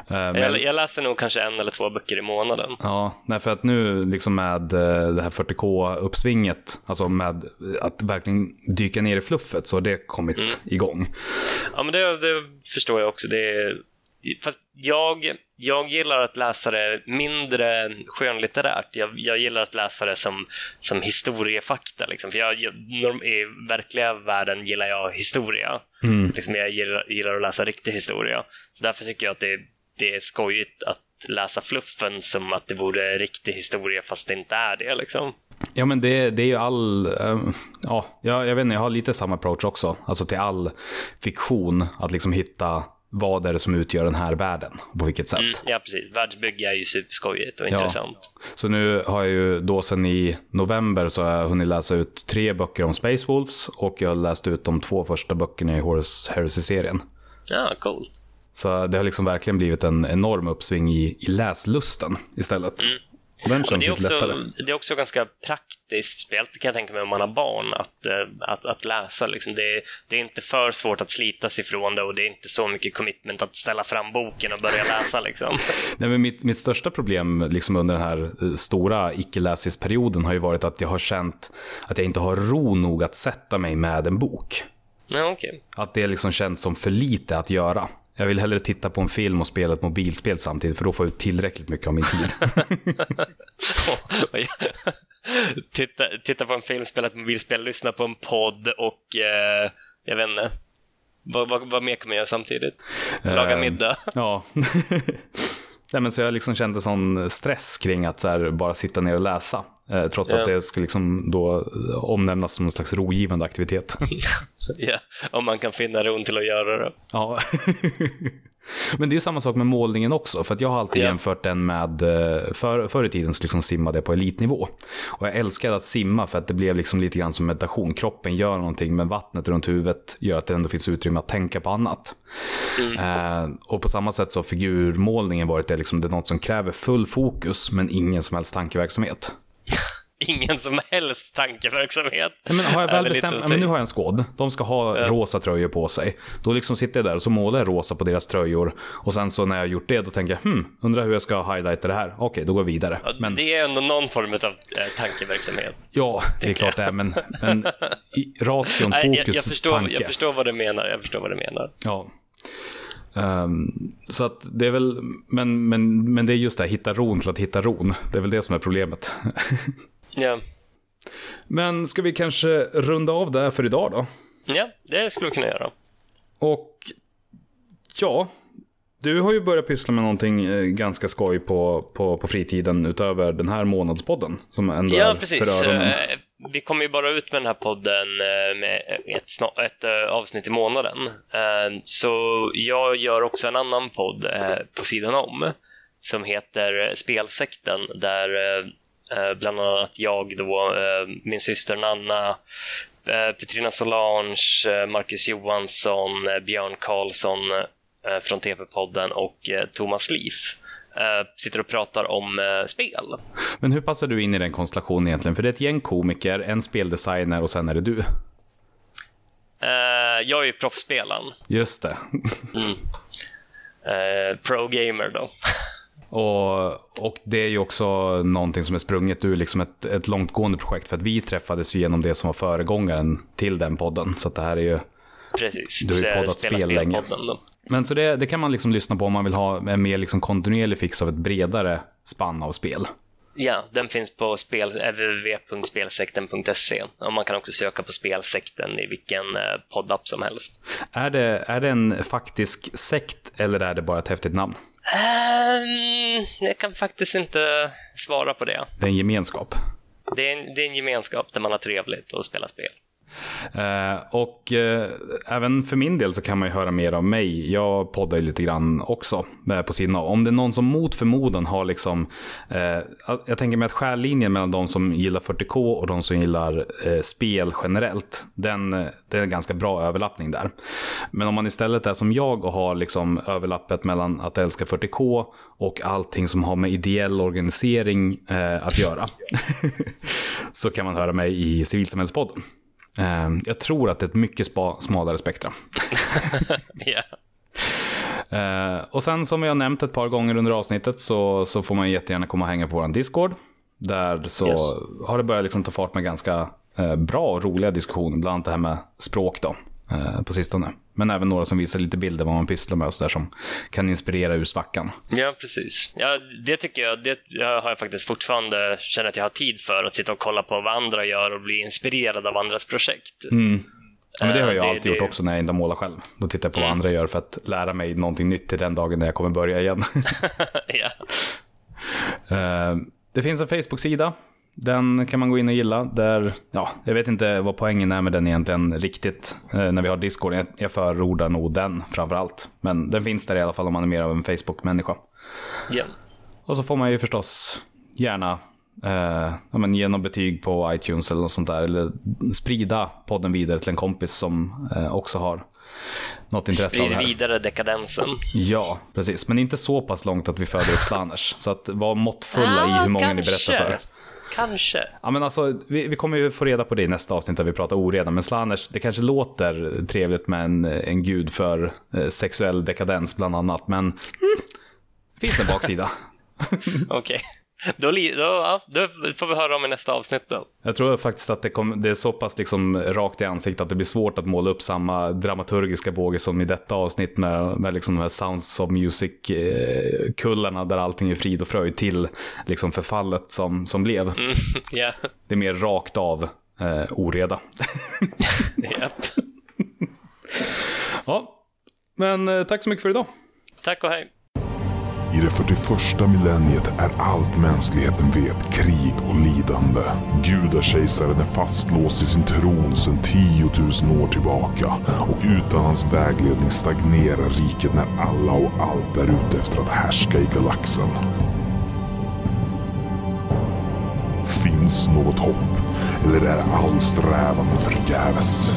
Eh, men- Jag, jag läser nog kanske en eller två böcker i månaden. Ja, nej, för att nu liksom med eh, det här 40K-uppsvinget, alltså med att verkligen dyka ner i fluffet, så har det kommit igång. Ja, men det, det förstår jag också. Det är, fast jag, jag gillar att läsa det mindre skönlitterärt. Jag, jag gillar att läsa det som, som historiefakta. Liksom. För jag, jag, I verkliga världen gillar jag historia. Liksom jag gillar, gillar att läsa riktig historia. Så därför tycker jag att det, det är skojigt att läsa fluffen som att det vore riktig historia fast det inte är det. Liksom. Ja, men det, det är ju all... eh, ja, jag, jag vet inte, jag har lite samma approach också. Alltså till all fiktion, att liksom hitta vad är det som utgör den här världen och på vilket sätt. Mm, ja, precis. Världsbygge är ju superskojigt och intressant. Så nu har jag ju då sen i november så har jag hunnit läsa ut tre böcker om Space Wolves och jag har läst ut de två första böckerna i Horus Heresy-serien. Ja, coolt. Så det har liksom verkligen blivit en enorm uppsving i, i läslusten istället. Och den känns det, är lättare. också, det är också ganska praktiskt spelt, kan jag tänka mig, om man har barn, att, eh, att, att läsa. Liksom. Det, är, det är inte för svårt att slita sig ifrån det och det är inte så mycket commitment att ställa fram boken och börja läsa. Liksom. Nej, men mitt, mitt största problem liksom under den här eh, stora icke-läsisperioden har ju varit att jag har känt att jag inte har ro nog att sätta mig med en bok. Ja, okej. Att det liksom känns som för lite att göra. Jag vill hellre titta på en film och spela ett mobilspel samtidigt, för då får jag ut tillräckligt mycket av min tid. titta, titta på en film, spela ett mobilspel, lyssna på en podd och eh, jag vet inte. Vad, vad, vad mer kommer jag göra samtidigt? Laga Eh, middag? Ja. Nej, men så jag liksom kände sån stress kring att så här, bara sitta ner och läsa. Eh, trots Ja. att det skulle liksom då eh, omnämnas som en slags rogivande aktivitet. ja, om man kan finna ron till att göra det. Ja. Men det är samma sak med målningen också, för att jag har alltid Ja. jämfört den med, eh, för, förr i tiden så liksom simmade jag på elitnivå. Och jag älskade att simma för att det blev liksom lite grann som meditation. Kroppen gör någonting, men vattnet runt huvudet gör att det ändå finns utrymme att tänka på annat. Eh, och på samma sätt så har figurmålningen varit det, liksom, det är något som kräver full fokus, men ingen som helst tankeverksamhet. Ingen som helst tankeverksamhet. Nej, men har jag väl bestämt, ja, men nu har jag en skåd. De ska ha rosa tröjor på sig. Då liksom sitter jag där och så målar jag rosa på deras tröjor. Och sen så när jag har gjort det, då tänker jag, hmm, undrar hur jag ska highlighta det här. Okej, då går jag vidare. Ja, Men Det är ändå någon form av eh, tankeverksamhet. ja, det är klart det är, men, men i, ration, Nej, jag, fokus, jag, förstår, tanke. jag förstår vad du menar. Jag förstår vad du menar. Ja. Ehm, så att det är väl, men, men, men det är just det här, hitta ron till att hitta ron. Det är väl det som är problemet. Ja, men ska vi kanske runda av det här för idag då? ja det skulle vi kunna göra. Och ja, du har ju börjat pyssla med någonting eh, ganska skoj på, på, på fritiden utöver den här månadspodden. Som ändå Ja, är precis. för öronen. Vi kommer ju bara ut med den här podden eh, med ett, ett eh, avsnitt i månaden. Eh, så jag gör också en annan podd på sidan om som heter Spelsekten där bland annat jag då, min syster Nanna, Petrina Solange, Marcus Johansson, Björn Karlsson från Tv-podden och Thomas Leaf sitter och pratar om eh, spel. Men hur passar du in i den konstellationen egentligen? För det är ett gäng komiker, en speldesigner och sen är det du. Eh, jag är ju proffsspelaren. Just det. Eh, pro-gamer då. Och, och det är ju också någonting som är sprunget ur liksom ett, ett långtgående projekt. För att vi träffades ju genom det som var föregångaren till den podden. Så det här är ju... Precis. Du har ju poddat spel länge. spelpodden då. Men så det, det kan man liksom lyssna på om man vill ha en mer liksom kontinuerlig fix av ett bredare spann av spel. Ja, den finns på spel, www.spelsekten.se och man kan också söka på spelsekten i vilken eh, poddapp som helst. Är det, är det en faktisk sekt eller är det bara ett häftigt namn? Ehm, jag kan faktiskt inte svara på det. Det är en gemenskap. Det är en, det är en gemenskap där man har trevligt och spelar spel. Eh, och eh, även för min del så kan man ju höra mer av mig. Jag poddar ju lite grann också eh, på sidan av. Om det är någon som mot förmodan har liksom, eh, jag tänker mig att skärlinjen mellan de som gillar 40K och de som gillar eh, spel generellt, den, eh, det är en ganska bra överlappning där. Men om man istället är som jag och har liksom överlappet mellan att älska 40K och allting som har med ideell organisering eh, att göra. så kan man höra mig i civilsamhällspodden. Eh, Jag tror att det är ett mycket smalare spektra. Ja. Eh, och sen som jag har nämnt ett par gånger under avsnittet så, så får man jättegärna komma och hänga på vår Discord. Där så Yes. har det börjat liksom ta fart med ganska eh, bra och roliga diskussioner. Bland annat det här med språk då, eh, på sistone. Men även några som visar lite bilder vad man pysslar med och sådär som kan inspirera ur svackan. Ja, precis. Ja, det tycker jag, det har jag faktiskt fortfarande, känner att jag har tid för, att sitta och kolla på vad andra gör och bli inspirerad av andras projekt. Ja, men det har jag Eh, det- alltid det- Mm. gjort också när jag inte målar själv. Då tittar jag på vad andra gör för att lära mig någonting nytt till den dagen när jag kommer börja igen. ja. Eh, det finns en Facebook-sida. Den kan man gå in och gilla. Där, ja, jag vet inte vad poängen är med den egentligen riktigt. eh, när vi har Discord. Jag, jag förordar nog den framför allt. Men den finns där i alla fall om man är mer av en Facebook-människa. ja. Och så får man ju förstås gärna eh, ja, men ge något betyg på iTunes eller något sånt där. Eller sprida podden vidare till en kompis som eh, också har något intresse av det Sprid här. vidare dekadensen. Ja, precis. Men inte så pass långt att vi föder upp slanners. Så att var måttfulla i hur många ni berättar för. Kanske. Ja, men alltså, vi, vi kommer ju få reda på det i nästa avsnitt där vi pratar oreda. Men slanners, det kanske låter trevligt med en, en gud för eh, sexuell dekadens bland annat. Men mm, finns en baksida. Okej. Då, då, ja, då får vi höra om i nästa avsnitt då. Jag tror faktiskt att det, kom, det är så pass liksom rakt i ansiktet att det blir svårt att måla upp samma dramaturgiska båge som i detta avsnitt med, med liksom de här Sounds of Music-kullarna där allting är frid och fröjd till liksom förfallet som, som blev. Mm, Ja. Det är mer rakt av eh, oreda. Japp. ja, men eh, tack så mycket för idag. Tack och hej. I det 41 millenniet är allt mänskligheten vet krig och lidande. Gudakejsaren är fastlåst i sin tron sedan 10 000 år tillbaka och utan hans vägledning stagnerar riket när alla och allt är ute efter att härska i galaxen. Finns något hopp? Eller är all strävan förgäves?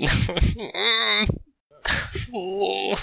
嗯 哼